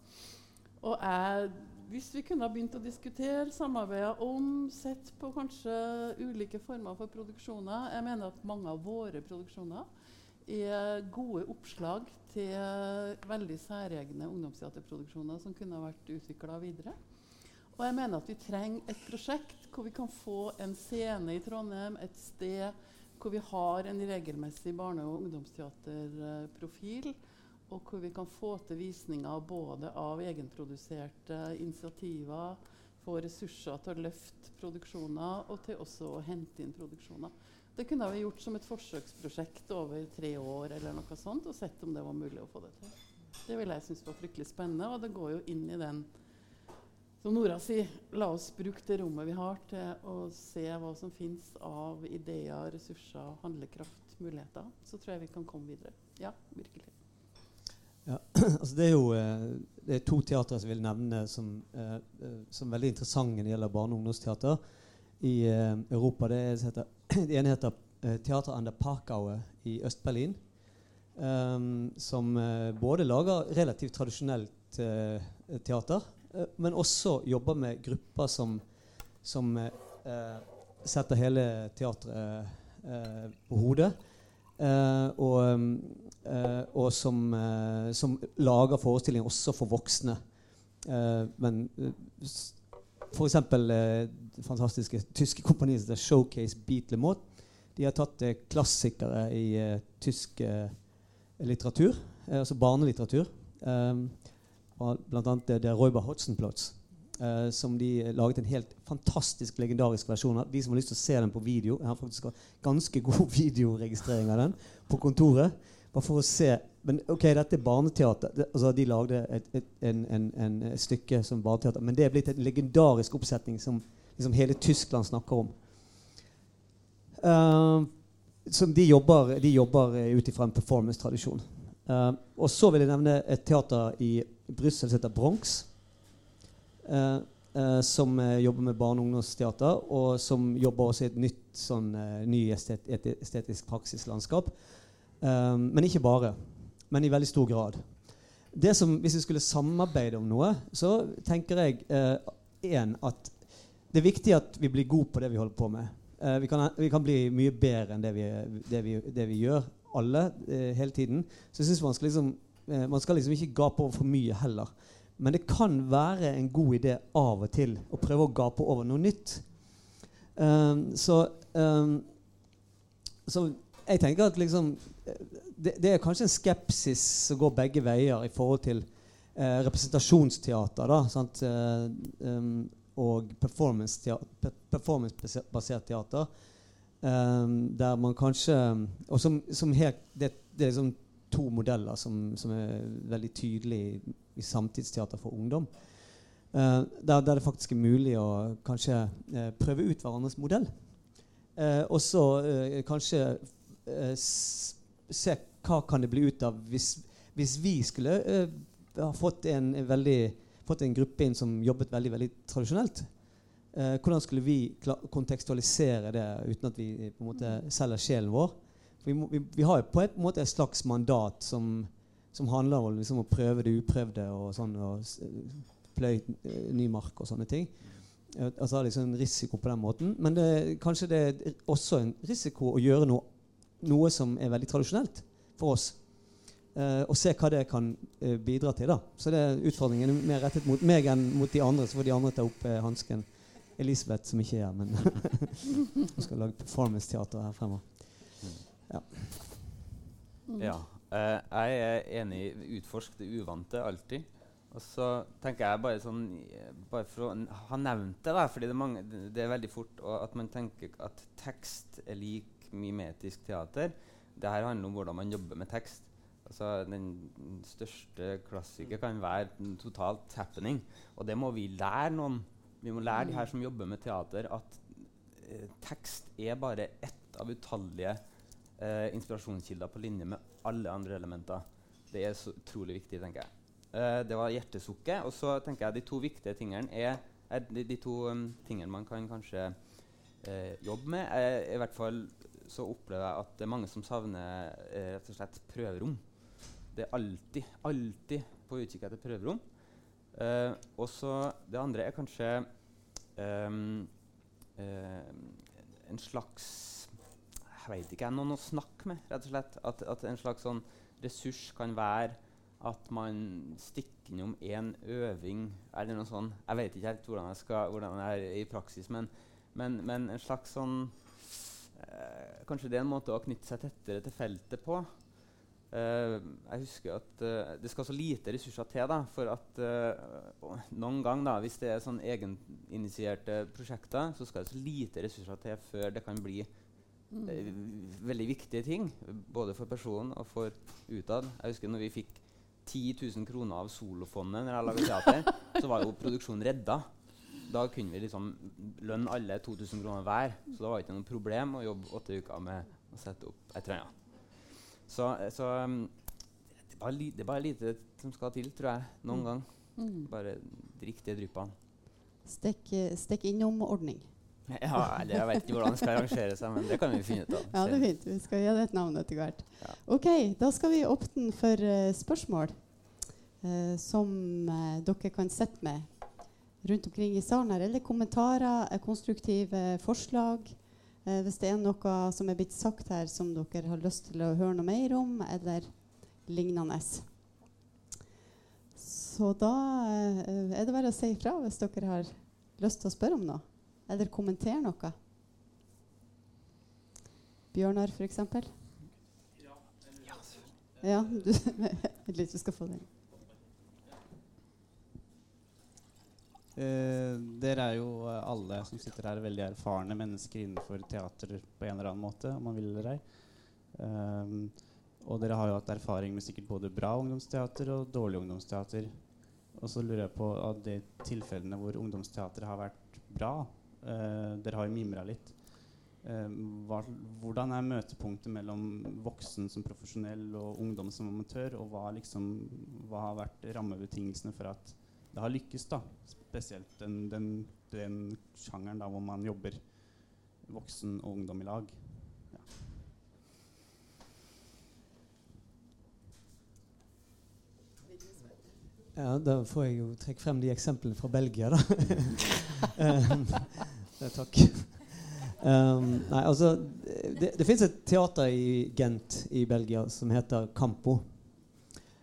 Og jeg hvis vi kunne ha begynt å diskutere, samarbeide om, sett på kanskje ulike former for produksjoner Jeg mener at mange av våre produksjoner er gode oppslag til veldig særegne ungdomsteaterproduksjoner som kunne ha vært utvikla videre. Og jeg mener at vi trenger et prosjekt hvor vi kan få en scene i Trondheim, et sted hvor vi har en regelmessig barne- og ungdomsteaterprofil og hvor vi kan få til visninger både av egenproduserte initiativer, få ressurser til å løfte produksjoner, og til også å hente inn produksjoner. Det kunne vi gjort som et forsøksprosjekt over tre år, eller noe sånt, og sett om det var mulig å få det til. Det ville jeg synes var fryktelig spennende, og det går jo inn i den som Nora sier, la oss bruke det rommet vi har, til å se hva som fins av ideer, ressurser, handlekraft, muligheter. Så tror jeg vi kan komme videre. Ja, virkelig. Ja, altså det er jo eh, det er to teatre som jeg vil nevne som, eh, eh, som veldig interessante når det gjelder barne- og ungdomsteater i Europa. Det, er, heter, det ene heter Teater an der Parkaue i Øst-Berlin. Um, som både lager relativt tradisjonelt teater, men også jobber med grupper som, som setter hele teatret på hodet. Og um, Uh, og som, uh, som, lager forestillinger også for voksne. Men f.eks. det fantastiske tyske kompaniet som Showcase Beat Le. De har tatt klassikere i tysk litteratur, altså barnelitteratur. Um, blant annet det Räuber Hotzenplotz. Uh, som de laget en helt fantastisk legendarisk versjon av. De som har lyst til å se den på video Jeg har faktisk ganske god videoregistrering av den på kontoret. Bare for å se men ok, dette er barneteater. Det, altså, de lagde et, et, en, en, en, stykke som barneteater. Men det er blitt en legendarisk oppsetning som liksom hele Tyskland snakker om. Uh, som de jobber, de jobber eh, ut ifra en performance-tradisjon. Uh, og så vil jeg nevne et teater i Brussel som heter Bronx. Eh, eh, som eh, jobber med barne- og ungdomsteater, og som jobber også i et nytt sånn, ny estet, estetisk praksislandskap. Men ikke bare. Men i veldig stor grad. Det som, hvis vi skulle samarbeide om noe, så tenker jeg en, at det er viktig at vi blir gode på det vi holder på med. Eh, vi, kan, vi kan bli mye bedre enn det vi, det vi, det vi gjør, alle, eh, hele tiden. Så jeg synes man liksom eh, Man skal liksom ikke gape over for mye heller. Men det kan være en god idé av og til å prøve å gape over noe nytt. Um, så, um, så jeg tenker at liksom eh, det, det er kanskje en skepsis som går begge veier i forhold til eh, representasjonsteater da? Eh, um, og performance-basert performance teater. Der man kanskje Og som, som helt, det, det er liksom to modeller som, som er veldig tydelige i, samtidsteater for ungdom. Uh, der, der det faktisk er mulig å kanskje uh, prøve ut hverandres modell. Uh, og så kanskje se hva kan det bli ut av hvis, hvis vi skulle ha fått en, en, veldig, fått en gruppe inn som jobbet veldig, veldig tradisjonelt. hvordan skulle vi kontekstualisere det uten at vi på en måte selger sjelen vår? Vi, vi, vi, har på en måte et slags mandat som, som handler om liksom å prøve det uprøvde og sånn, og pløye ny mark og sånne ting. Altså liksom en risiko på den måten. Men det, kanskje det er også en risiko å gjøre noe, noe som er veldig tradisjonelt for oss. Uh, og se hva det kan uh, bidra til. da. Så det er utfordringen er mer rettet mot meg enn mot de andre. Så får de andre ta opp uh, hansken. Elisabeth, som ikke er her, men hun skal lage performance-teater her fremover. Ja. ja. jeg er enig i utforsk det uvante alltid. Og så tenker jeg bare sånn Bare for å ha nevnt det, da, fordi det er, mange, det er veldig fort at man tenker at tekst er lik mimetisk teater. Det her handler om hvordan man jobber med tekst. Altså, den største klassiker kan være totalt happening. Og det må vi lære noen. Vi må lære de her som jobber med teater, at eh, tekst er bare ett av utallige eh, inspirasjonskilder på linje med alle andre elementer. Det er så utrolig viktig, tenker jeg. Eh, det var hjertesukket. Og så tenker jeg de to viktige tingene er, er de, de, to um, tingene man kan kanskje eh, jobbe med. Er, I hvert fall så opplever jeg at det er mange som savner uh, rett og slett prøverom. Det er alltid, alltid på utkikk etter prøverom. og så det andre er kanskje um, en slags Jeg vet ikke, noen å snakke med, rett og slett. At, at en slags sånn ressurs kan være at man stikker innom én øving eller noe sånt. Jeg vet ikke helt hvordan, skal, hvordan det er i praksis, men, men, men en slags sånn eh, Kanskje det er en måte å knytte seg tettere til feltet på. Uh, jeg husker at uh, det skal så lite ressurser til da, for at uh, noen gang da, hvis det er sånn egeninitierte prosjekter, så skal det så lite ressurser til før det kan bli. Veldig viktige ting. Både for personen og for utad. Jeg husker når vi fikk 10 000 kroner av Solofondet når jeg laget teater, så var jo produksjonen redda. Da kunne vi liksom lønne alle 2000 kroner hver. Så det var ikke noe problem å jobbe åtte uker med å sette opp ei trøye. Så, så um, det, er bare li, det er bare lite som skal til, tror jeg. Noen mm. gang. Mm. Bare drikk de dryppene. Stikk, stikk innom-ordning. Ja, eller jeg vet ikke hvordan det skal arrangere seg, men det kan vi finne ut av. Ja, det er fint. Vi skal gi det et navn etter hvert. Ja. Ok, Da skal vi åpne for uh, spørsmål uh, som uh, dere kan sette med rundt omkring i salen her. Eller kommentarer, konstruktive forslag. hvis det er noe som er blitt sagt her som dere har lyst til å høre noe mer om, eller lignende. Så da er det bare å si ifra hvis dere har lyst til å spørre om noe. Eller kommentere noe? Bjørnar, f.eks.? Ja. du, du skal få den. Eh, dere er jo uh, alle som sitter her, veldig erfarne mennesker innenfor teater på en eller annen måte. om man vil eller ei. Um, og dere har jo hatt erfaring med sikkert både bra ungdomsteater og dårlig ungdomsteater. Og så lurer jeg på av de tilfellene hvor ungdomsteater har vært bra, dere har jo mimra litt. Eh, hva, hvordan er møtepunktet mellom voksen som profesjonell og ungdom som amatør? Og hva, liksom, hva har vært rammebetingelsene for at det har lykkes? da? Spesielt den, den, den sjangeren da, hvor man jobber voksen og ungdom i lag. Ja, da får jeg jo trekke frem de eksemplene fra Belgia, da. um, ja, takk. Um, nei, altså Det, det fins et teater i Gent i Belgia som heter Campo.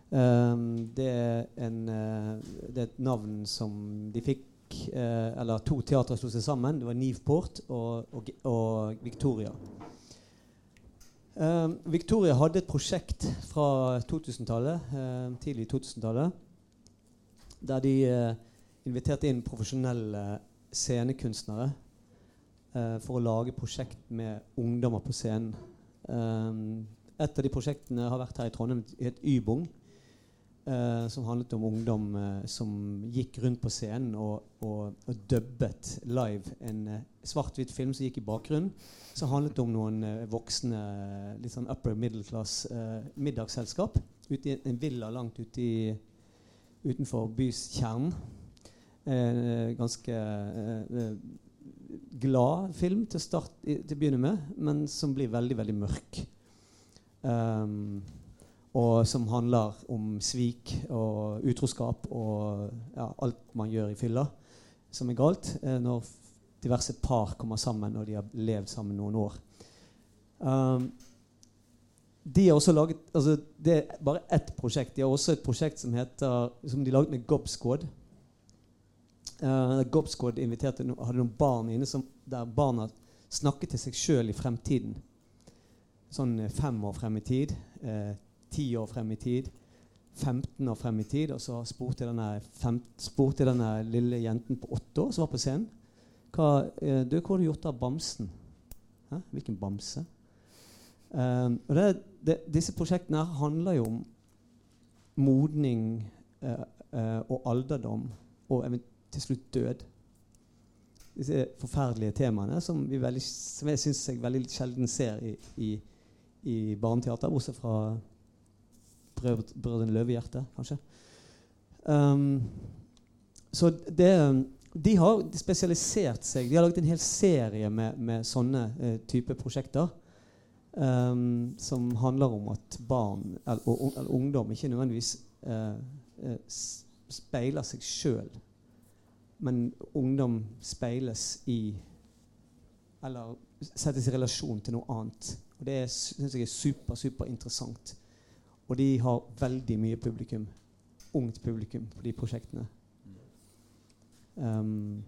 Um, det, er en, uh, det er et navn som de fikk uh, Eller to teatre slo seg sammen. Det var Nivport og, og, og Victoria. Um, Victoria hadde et prosjekt fra 2000-tallet, uh, tidlig 2000-tallet, der de uh, inviterte inn profesjonelle scenekunstnere uh, for å lage prosjekt med ungdommer på scenen. Um, et av de prosjektene har vært her i Trondheim, het Ybung. Uh, som handlet om ungdom som gikk rundt på scenen og, og, og dubbet live en svart-hvitt film som gikk i bakgrunnen. Som handlet om noen voksne, litt sånn upper middle class middagsselskap ute i en villa langt ute i, utenfor bys kjern. ganske glad film til, start, til å begynne med, men som blir veldig, veldig mørk. Um, og som handler om svik og utroskap og ja, alt man gjør i fylla som er galt eh, når diverse par kommer sammen og de har levd sammen noen år. Um, de har også laget, altså Det er bare ett prosjekt. De har også et prosjekt som heter, som de laget med Gob Squad. Uh, Gob inviterte no, hadde noen barn inne som, der barna snakket til seg sjøl i fremtiden. Sånn eh, fem år frem i tid. Eh, ti år frem i tid, 15 år frem i tid. Og så spurte jeg denne, fem, spurte denne lille jenten på åtte år som var på scenen hva, eh, du, hva har du gjort av bamsen? Hæ? Hvilken bamse? Um, og det, det, disse prosjektene handler jo om modning uh, uh, og alderdom og til slutt død. Disse forferdelige temaene som, veldig, som jeg syns jeg veldig sjelden ser i, i, i barneteater, bortsett fra Brødrene Løvehjerte, kanskje. Um, så det, de har spesialisert seg. De har laget en hel serie med, med sånne uh, type prosjekter. Um, som handler om at barn eller, eller ungdom ikke nødvendigvis uh, speiler seg sjøl, men ungdom speiles i Eller settes i relasjon til noe annet. Og Det syns jeg er super, super interessant. Og de har veldig mye publikum. Ungt publikum på de prosjektene. Um,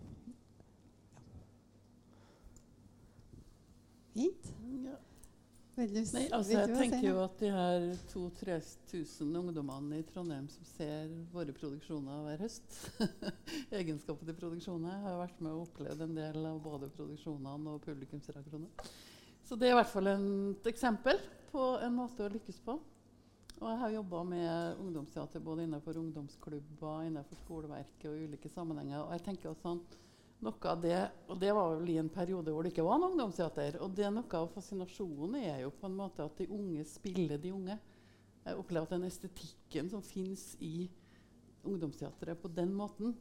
Fint. Nei, altså, jeg tenker jo at de her 2000-3000 ungdommene i Trondheim som ser våre produksjoner hver høst Egenskaper til produksjonene. Jeg har vært med og opplevd en del av både produksjonene og publikumsreaksjonene. Så det er i hvert fall et eksempel på en måte å lykkes på. Og jeg har jobba med ungdomsteater både innenfor ungdomsklubber, innenfor skoleverket og ulike sammenhenger. Og jeg tenker også sånn, noe av det, og det var vel i en periode hvor det ikke var noe ungdomsteater. Og det noe av fascinasjonen er jo på en måte at de unge spiller de unge. Jeg opplever at den estetikken som fins i ungdomsteatret på den måten,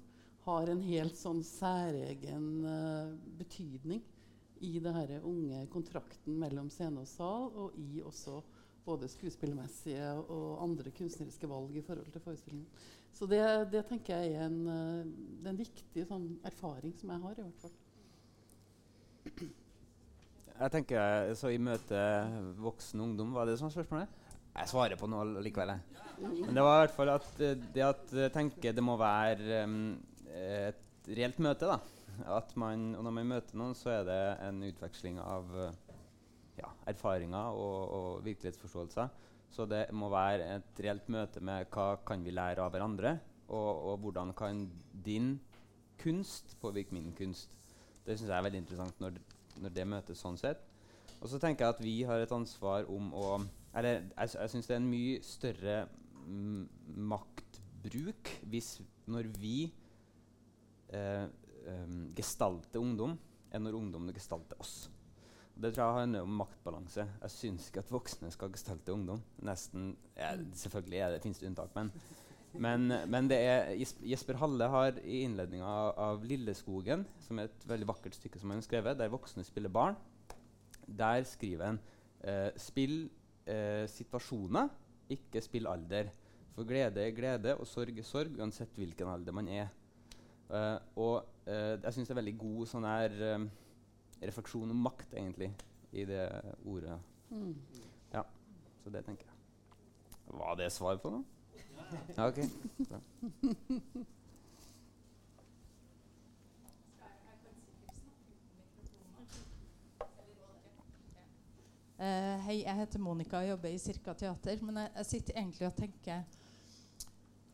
har en helt sånn særegen uh, betydning i denne unge kontrakten mellom scene og sal, og i også både skuespillermessige og andre kunstneriske valg i forhold til forestillingen. Så det, det tenker jeg er en, det er en viktig sånn, erfaring som jeg har, i hvert fall. Jeg tenker, så I møte voksen ungdom, var det var spørsmålet? Jeg svarer på noe likevel. jeg. Men det var i hvert fall at eh, det at jeg tenker det må være um, et reelt møte. da. At man, og når man møter noen, så er det en utveksling av uh, ja, erfaringer og, og virkelighetsforståelser. Så det må være et reelt møte med hva kan vi lære av hverandre, og, og hvordan kan din kunst påvirke min kunst. Det syns jeg er veldig interessant når, når det møtes sånn sett. Og så tenker jeg at vi har et ansvar om å Eller jeg, jeg syns det er en mye større mm, maktbruk hvis når vi eh, um, gestalter ungdom, enn når ungdommene gestalter oss. Det tror jeg handler om maktbalanse. Jeg syns ikke at voksne skal gestalte ungdom. Nesten, ja, Selvfølgelig er det, finnes det unntak, men, men, men det er, Jesper Halle har i innledninga av, av 'Lilleskogen', som er et veldig vakkert stykke som han har skrevet, der voksne spiller barn, der skriver han eh, 'Spill eh, situasjoner, ikke spill alder'. For glede er glede, og sorg er sorg, uansett hvilken alder man er. Uh, og uh, jeg syns det er veldig god sånn her eh, refleksjon om makt, egentlig, i det ordet. Mm. Ja, så det tenker jeg. Var det svar på noe? Ja, ok. Bra. Uh, hei, jeg heter Monica og jobber i Cirka Teater. Men jeg, jeg sitter egentlig og tenker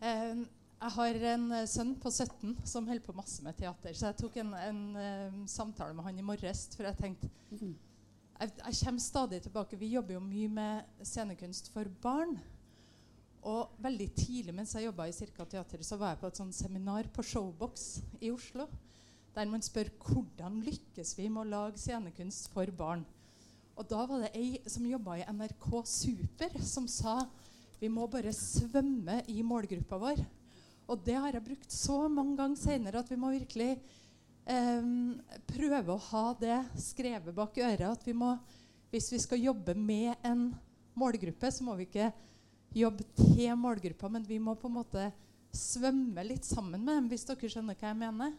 eh, Jeg har en eh, sønn på 17 som holder på masse med teater. Så jeg tok en, en eh, samtale med han i morges, for jeg tenkte Mm. jeg, jeg kommer stadig tilbake. Vi jobber jo mye med scenekunst for barn. Og veldig tidlig mens jeg jobba i Cirka Teater, så var jeg på et sånt seminar på Showbox i Oslo. Der man spør hvordan lykkes vi med å lage scenekunst for barn. Og da var det ei som jobba i NRK Super, som sa vi må bare svømme i målgruppa vår. Og det har jeg brukt så mange ganger senere at vi må virkelig em, prøve å ha det skrevet bak øret. At vi må, hvis vi skal jobbe med en målgruppe, så må vi ikke jobbe til målgruppa, men vi må på en måte svømme litt sammen med dem, hvis dere skjønner hva jeg mener.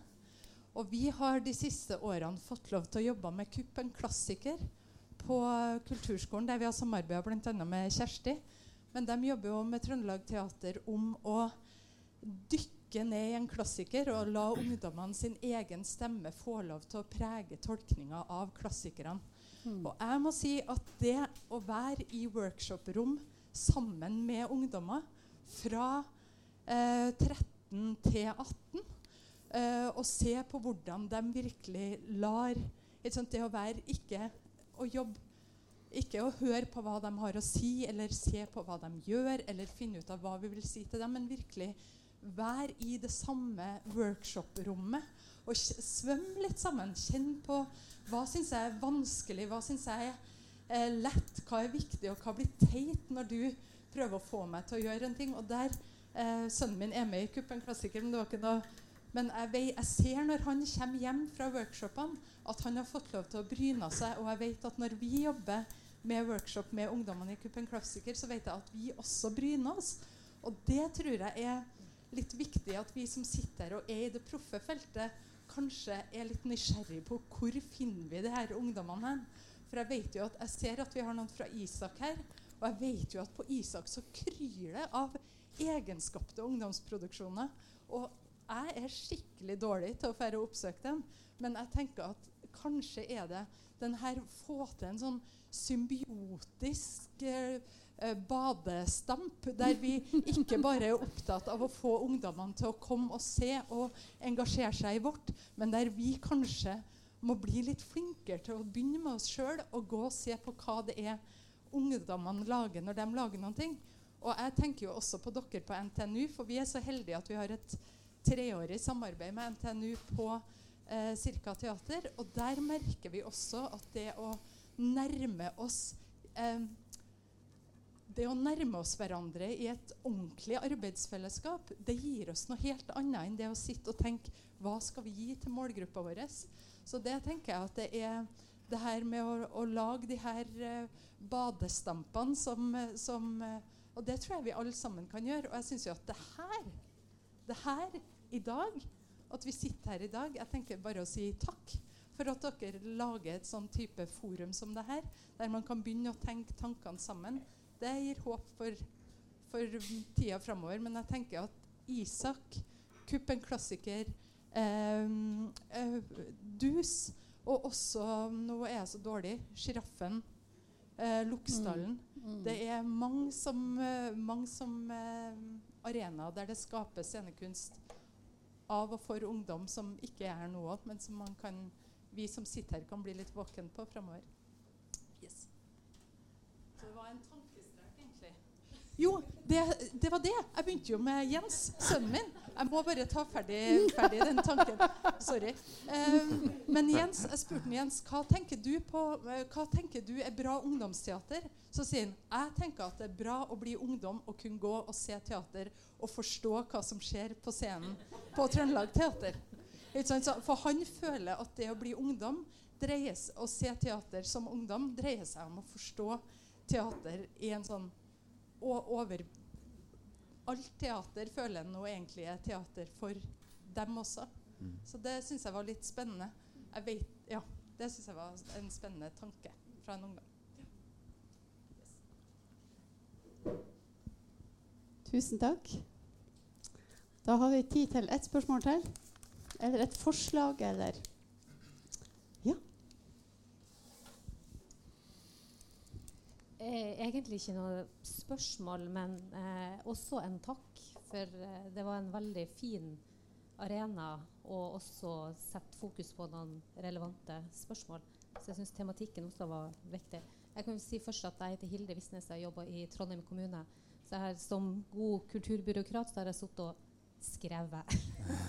Og vi har de siste årene fått lov til å jobbe med Kupp, en klassiker, på Kulturskolen, der vi har samarbeida bl.a. med Kjersti. Men de jobber jo med Trøndelag Teater om å dykke ned i en klassiker og la ungdommene sin egen stemme få lov til å prege tolkninga av klassikerne. Og jeg må si at det å være i workshop-rom sammen med ungdommer fra eh, 13 til 18 eh, og se på hvordan de virkelig lar et sant, Det å være ikke å jobbe ikke å høre på hva de har å si, eller se på hva de gjør, eller finne ut av hva vi vil si til dem, men virkelig være i det samme workshop-rommet og svøm litt sammen. Kjenn på hva syns jeg er vanskelig, hva syns jeg er lett, hva er viktig, og hva blir teit når du prøver å få meg til å gjøre en ting. Og der eh, Sønnen min er med i Kupp, en klassiker, men det var ikke noe men jeg, vet, jeg ser når han kommer hjem fra workshopene, at han har fått lov til å bryne seg. Og jeg vet at når vi jobber med workshop med ungdommene i Kupp en klassiker, så vet jeg at vi også bryner oss. Og det tror jeg er litt viktig at vi som sitter og er i det proffe feltet, kanskje er litt nysgjerrig på hvor finner vi de her ungdommene hen. For jeg vet jo at jeg ser at vi har noen fra Isak her. Og jeg vet jo at på Isak så kryr det av egenskapte ungdomsproduksjoner. Og jeg er skikkelig dårlig til å fære oppsøke dem. Men jeg tenker at kanskje er det den her få til en sånn symbiotisk eh, badestamp, der vi ikke bare er opptatt av å få ungdommene til å komme og se og engasjere seg i vårt, men der vi kanskje må bli litt flinkere til å begynne med oss sjøl og gå og se på hva det er ungdommene lager når de lager noen ting. Og jeg tenker jo også på dere på NTNU, for vi er så heldige at vi har et treårig samarbeid med NTNU på eh, Cirka Teater. Og der merker vi også at det å nærme oss eh, det å nærme oss hverandre i et ordentlig arbeidsfellesskap, det gir oss noe helt annet enn det å sitte og tenke hva skal vi gi til målgruppa vår. Så det tenker jeg at det er det her med å, å lage de her eh, badestampene som, eh, som eh, Og det tror jeg vi alle sammen kan gjøre. Og jeg syns jo at det her, det her i dag, at vi sitter her i dag Jeg tenker bare å si takk for at dere lager et sånn type forum som det her, der man kan begynne å tenke tankene sammen. Det gir håp for, for tida framover. Men jeg tenker at Isak, Kupp en klassiker, eh, eh, Dus og også Nå er jeg så dårlig. Sjiraffen. Eh, Loksdalen. Mm. Det er mange som, eh, mange som eh, arenaer der det skapes scenekunst av og for ungdom som ikke er her nå, men som man kan, vi som sitter her, kan bli litt våken på framover. Yes. Så det var en egentlig. Jo, det, det var det. Jeg begynte jo med Jens, sønnen min. Jeg må bare ta ferdig, ferdig den tanken. Sorry. Um, men Jens, jeg spurte Jens hva tenker du på, eh, hva tenker du er bra ungdomsteater. Så sier han jeg tenker at det er bra å bli ungdom og kunne gå og se teater og forstå hva som skjer på scenen på Trøndelag Teater. For han føler at det å bli ungdom dreier, s- å se teater som ungdom dreier seg om å forstå teater i en sånn og over Alt teater føler jeg nå egentlig er teater for dem også. Så det syns jeg var litt spennende. Jeg vet, ja, det syns jeg var en spennende tanke fra en ungdom. Tusen takk. Da har vi tid til ett spørsmål til. Eller et forslag, eller Ja. Eh, egentlig ikke noe spørsmål, men eh, også en takk. For eh, det var en veldig fin arena, og også sette fokus på noen relevante spørsmål. Så jeg syns tematikken også var viktig. Jeg kan si først at Jeg heter Hilde Visnes, og jobber i Trondheim kommune. Så jeg har, som god kulturbyråkrat så har jeg sittet og skrevet.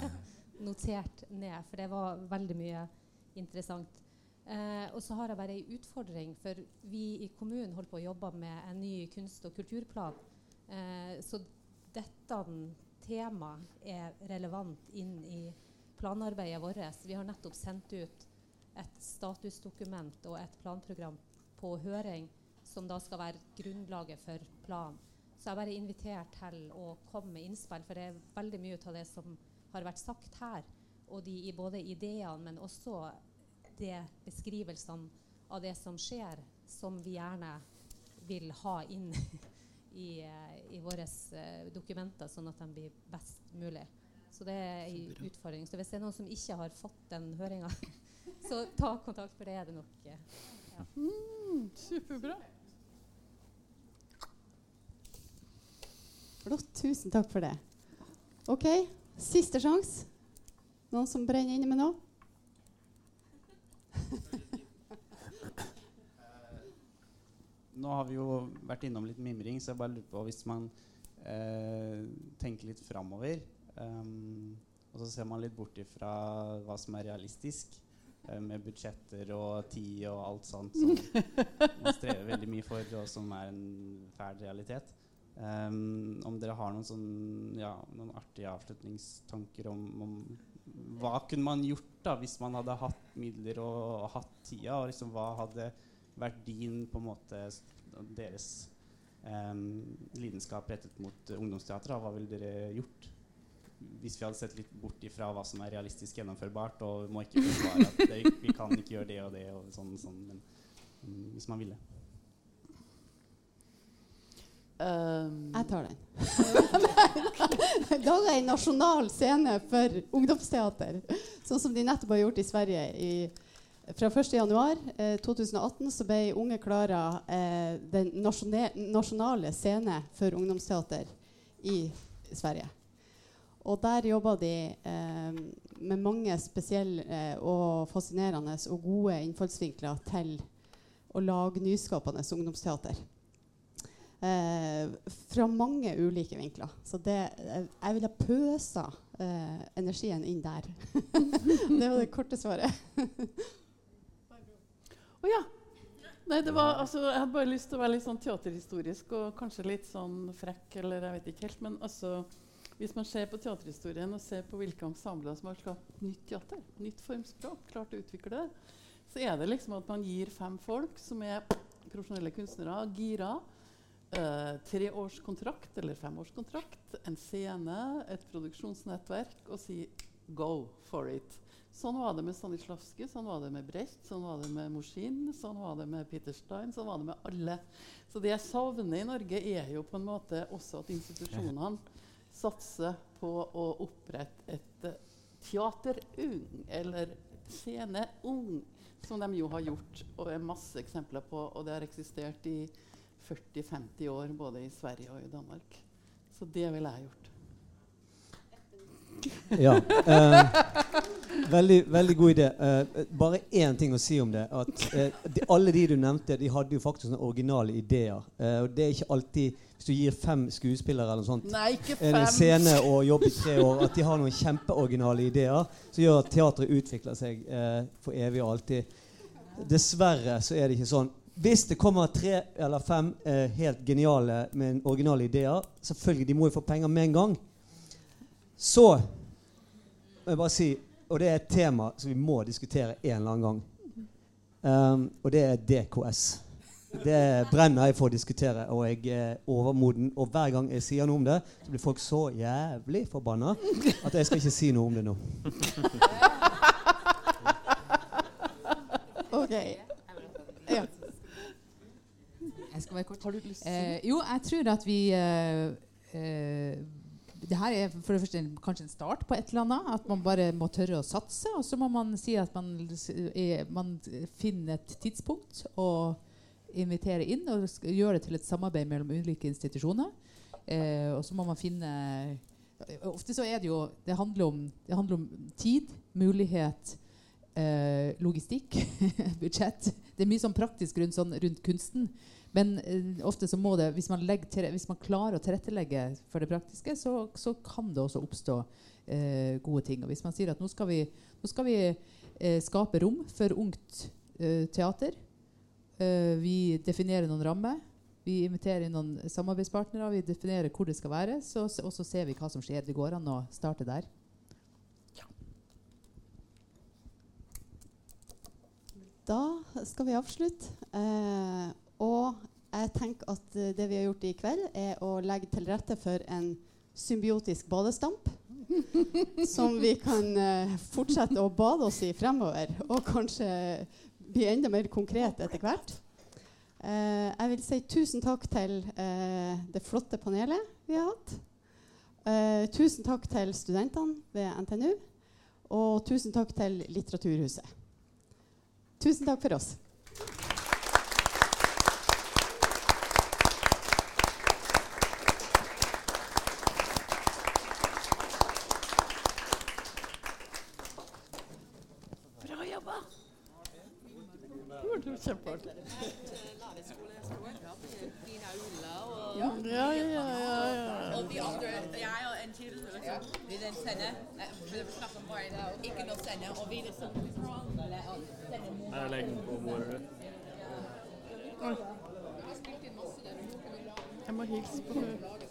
Notert ned, for det var veldig mye interessant. Eh, og så har jeg bare ei utfordring, for vi i kommunen holder på å jobbe med en ny kunst- og kulturplan. Eh, så dette temaet er relevant inn i planarbeidet vårt. Vi har nettopp sendt ut et statusdokument og et planprogram på høring, som da skal være grunnlaget for planen. Så jeg bare invitert til å komme med innspill, for det er veldig mye av det som har vært sagt her, og de i både ideene, men også det beskrivelsene av det som skjer, som vi gjerne vil ha inn i, eh, i våre eh, dokumenter, sånn at de blir best mulig. Så det er en utfordring. Så hvis det er noen som ikke har fått den høringa, så ta kontakt, for det er det nok. eh, Ja. Mm, superbra. Flott. Tusen takk for det. OK, siste sjanse. Noen som brenner inne med noe? Nå har vi jo vært innom litt mimring, så jeg bare lurer på hvis man eh, tenker litt framover um, Og så ser man litt bort ifra hva som er realistisk, eh, med budsjetter og tid og alt sånt som man strever veldig mye for, og som er en fæl realitet. Um, om dere har noen, sånn, ja, noen artige avslutningstanker om, om hva kunne man gjort da hvis man hadde hatt midler og hatt tida? Og liksom, hva hadde vært din på en måte deres um, lidenskap rettet mot ungdomsteater? Hva ville dere gjort? Hvis vi hadde sett litt bort ifra hva som er realistisk gjennomførbart, og må ikke forsvare at det, vi kan ikke gjøre det og det, og sånn, sånn, men um, hvis man ville. Jeg tar den. Laga en nasjonal scene for ungdomsteater, sånn som de nettopp har gjort i Sverige. I, fra 1.1.2018 eh, 2018 ble Unge Klara eh, den nasjonale scene for ungdomsteater i Sverige. Og der jobba de eh, med mange spesielle eh, og fascinerende og gode innfallsvinkler til å lage nyskapende ungdomsteater. Eh, fra mange ulike vinkler. Så det, jeg, jeg ville pøsa eh, energien inn der. det var det korte svaret. Å ja. Nei, det var, altså, jeg hadde bare lyst til å være litt sånn teaterhistorisk og kanskje litt sånn frekk, eller jeg vet ikke helt. Men altså, hvis man ser på teaterhistorien og ser på hvilke ensembler som har skapt nytt teater, nytt formspråk, klart å utvikle det, så er det liksom at man gir fem folk som er profesjonelle kunstnere, gira. Uh, treårskontrakt eller femårskontrakt, en scene, et produksjonsnettverk, og si 'go for it'. Sånn var det med Stanislavskij, sånn var det med Brecht, sånn var det med Moshin, sånn var det med Peter Stein, sånn var det med alle. Så det jeg savner i Norge, er jo på en måte også at institusjonene satser på å opprette et uh, teaterung, eller sceneung, som de jo har gjort, og er masse eksempler på, og det har eksistert i 40-50 år både i Sverige og i Danmark. Så det ville jeg gjort. Ja. eh, veldig, veldig god idé. Eh, bare én ting å si om det. At eh, de, Alle de du nevnte, de hadde jo faktisk sånne originale ideer. Eh, og det er ikke alltid Hvis du gir fem skuespillere eller noe sånt Nei, en scene og jobb i tre år, at de har noen kjempeoriginale ideer som gjør at teatret utvikler seg eh, for evig og alltid. Dessverre så er det ikke sånn. Hvis det kommer tre eller fem eh, helt geniale med originale ideer Selvfølgelig, de må jo få penger med en gang. Så må jeg bare si Og det er et tema som vi må diskutere en eller annen gang. Um, og det er DKS. Det brenner jeg for å diskutere, og jeg er overmoden. Og hver gang jeg sier noe om det, så blir folk så jævlig forbanna at jeg skal ikke si noe om det nå. OK. Ja. Jeg skal være kort. Har du lyst til å si Eh, jo, jeg tror at vi eh, eh, det her er for det første kanskje en start på et eller annet. At man bare må tørre å satse. Og så må man si at man, er, man finner et tidspunkt og inviterer inn og gjøre gjør det til et samarbeid mellom ulike institusjoner. Eh, og så må man finne Ofte så er det jo Det handler om, det handler om tid, mulighet, eh, logistikk, budsjett. Det er mye sånn praktisk rundt, sånn, rundt kunsten. Men uh, ofte så må det, hvis man, til, hvis man klarer å tilrettelegge for det praktiske, så, så kan det også oppstå uh, gode ting. Og hvis man sier at nå skal vi, nå skal vi uh, skape rom for ungt teater, vi definerer noen rammer, vi inviterer inn noen samarbeidspartnere, vi definerer hvor det skal være, så, og så ser vi hva som skjer. Det går an å starte der. Da skal vi avslutte. Eh, og jeg tenker at eh, det vi har gjort i kveld, er å legge til rette for en symbiotisk badestamp. som vi kan eh, fortsette å bade oss i fremover, og kanskje bli enda mer konkret etter hvert. Eh, jeg vil si tusen takk til eh, det flotte panelet vi har hatt. Eh, tusen takk til studentene ved NTNU. Og tusen takk til Litteraturhuset. Tusen takk for oss. Kjempeartig. Ja, ja, ja, ja, ja. Og vi andre, jeg og en til, liksom, vi den sender, vi snakker om bare ikke noe sende, og vi liksom. Jeg legger den på bordet. Oi. Jeg må hilse på lage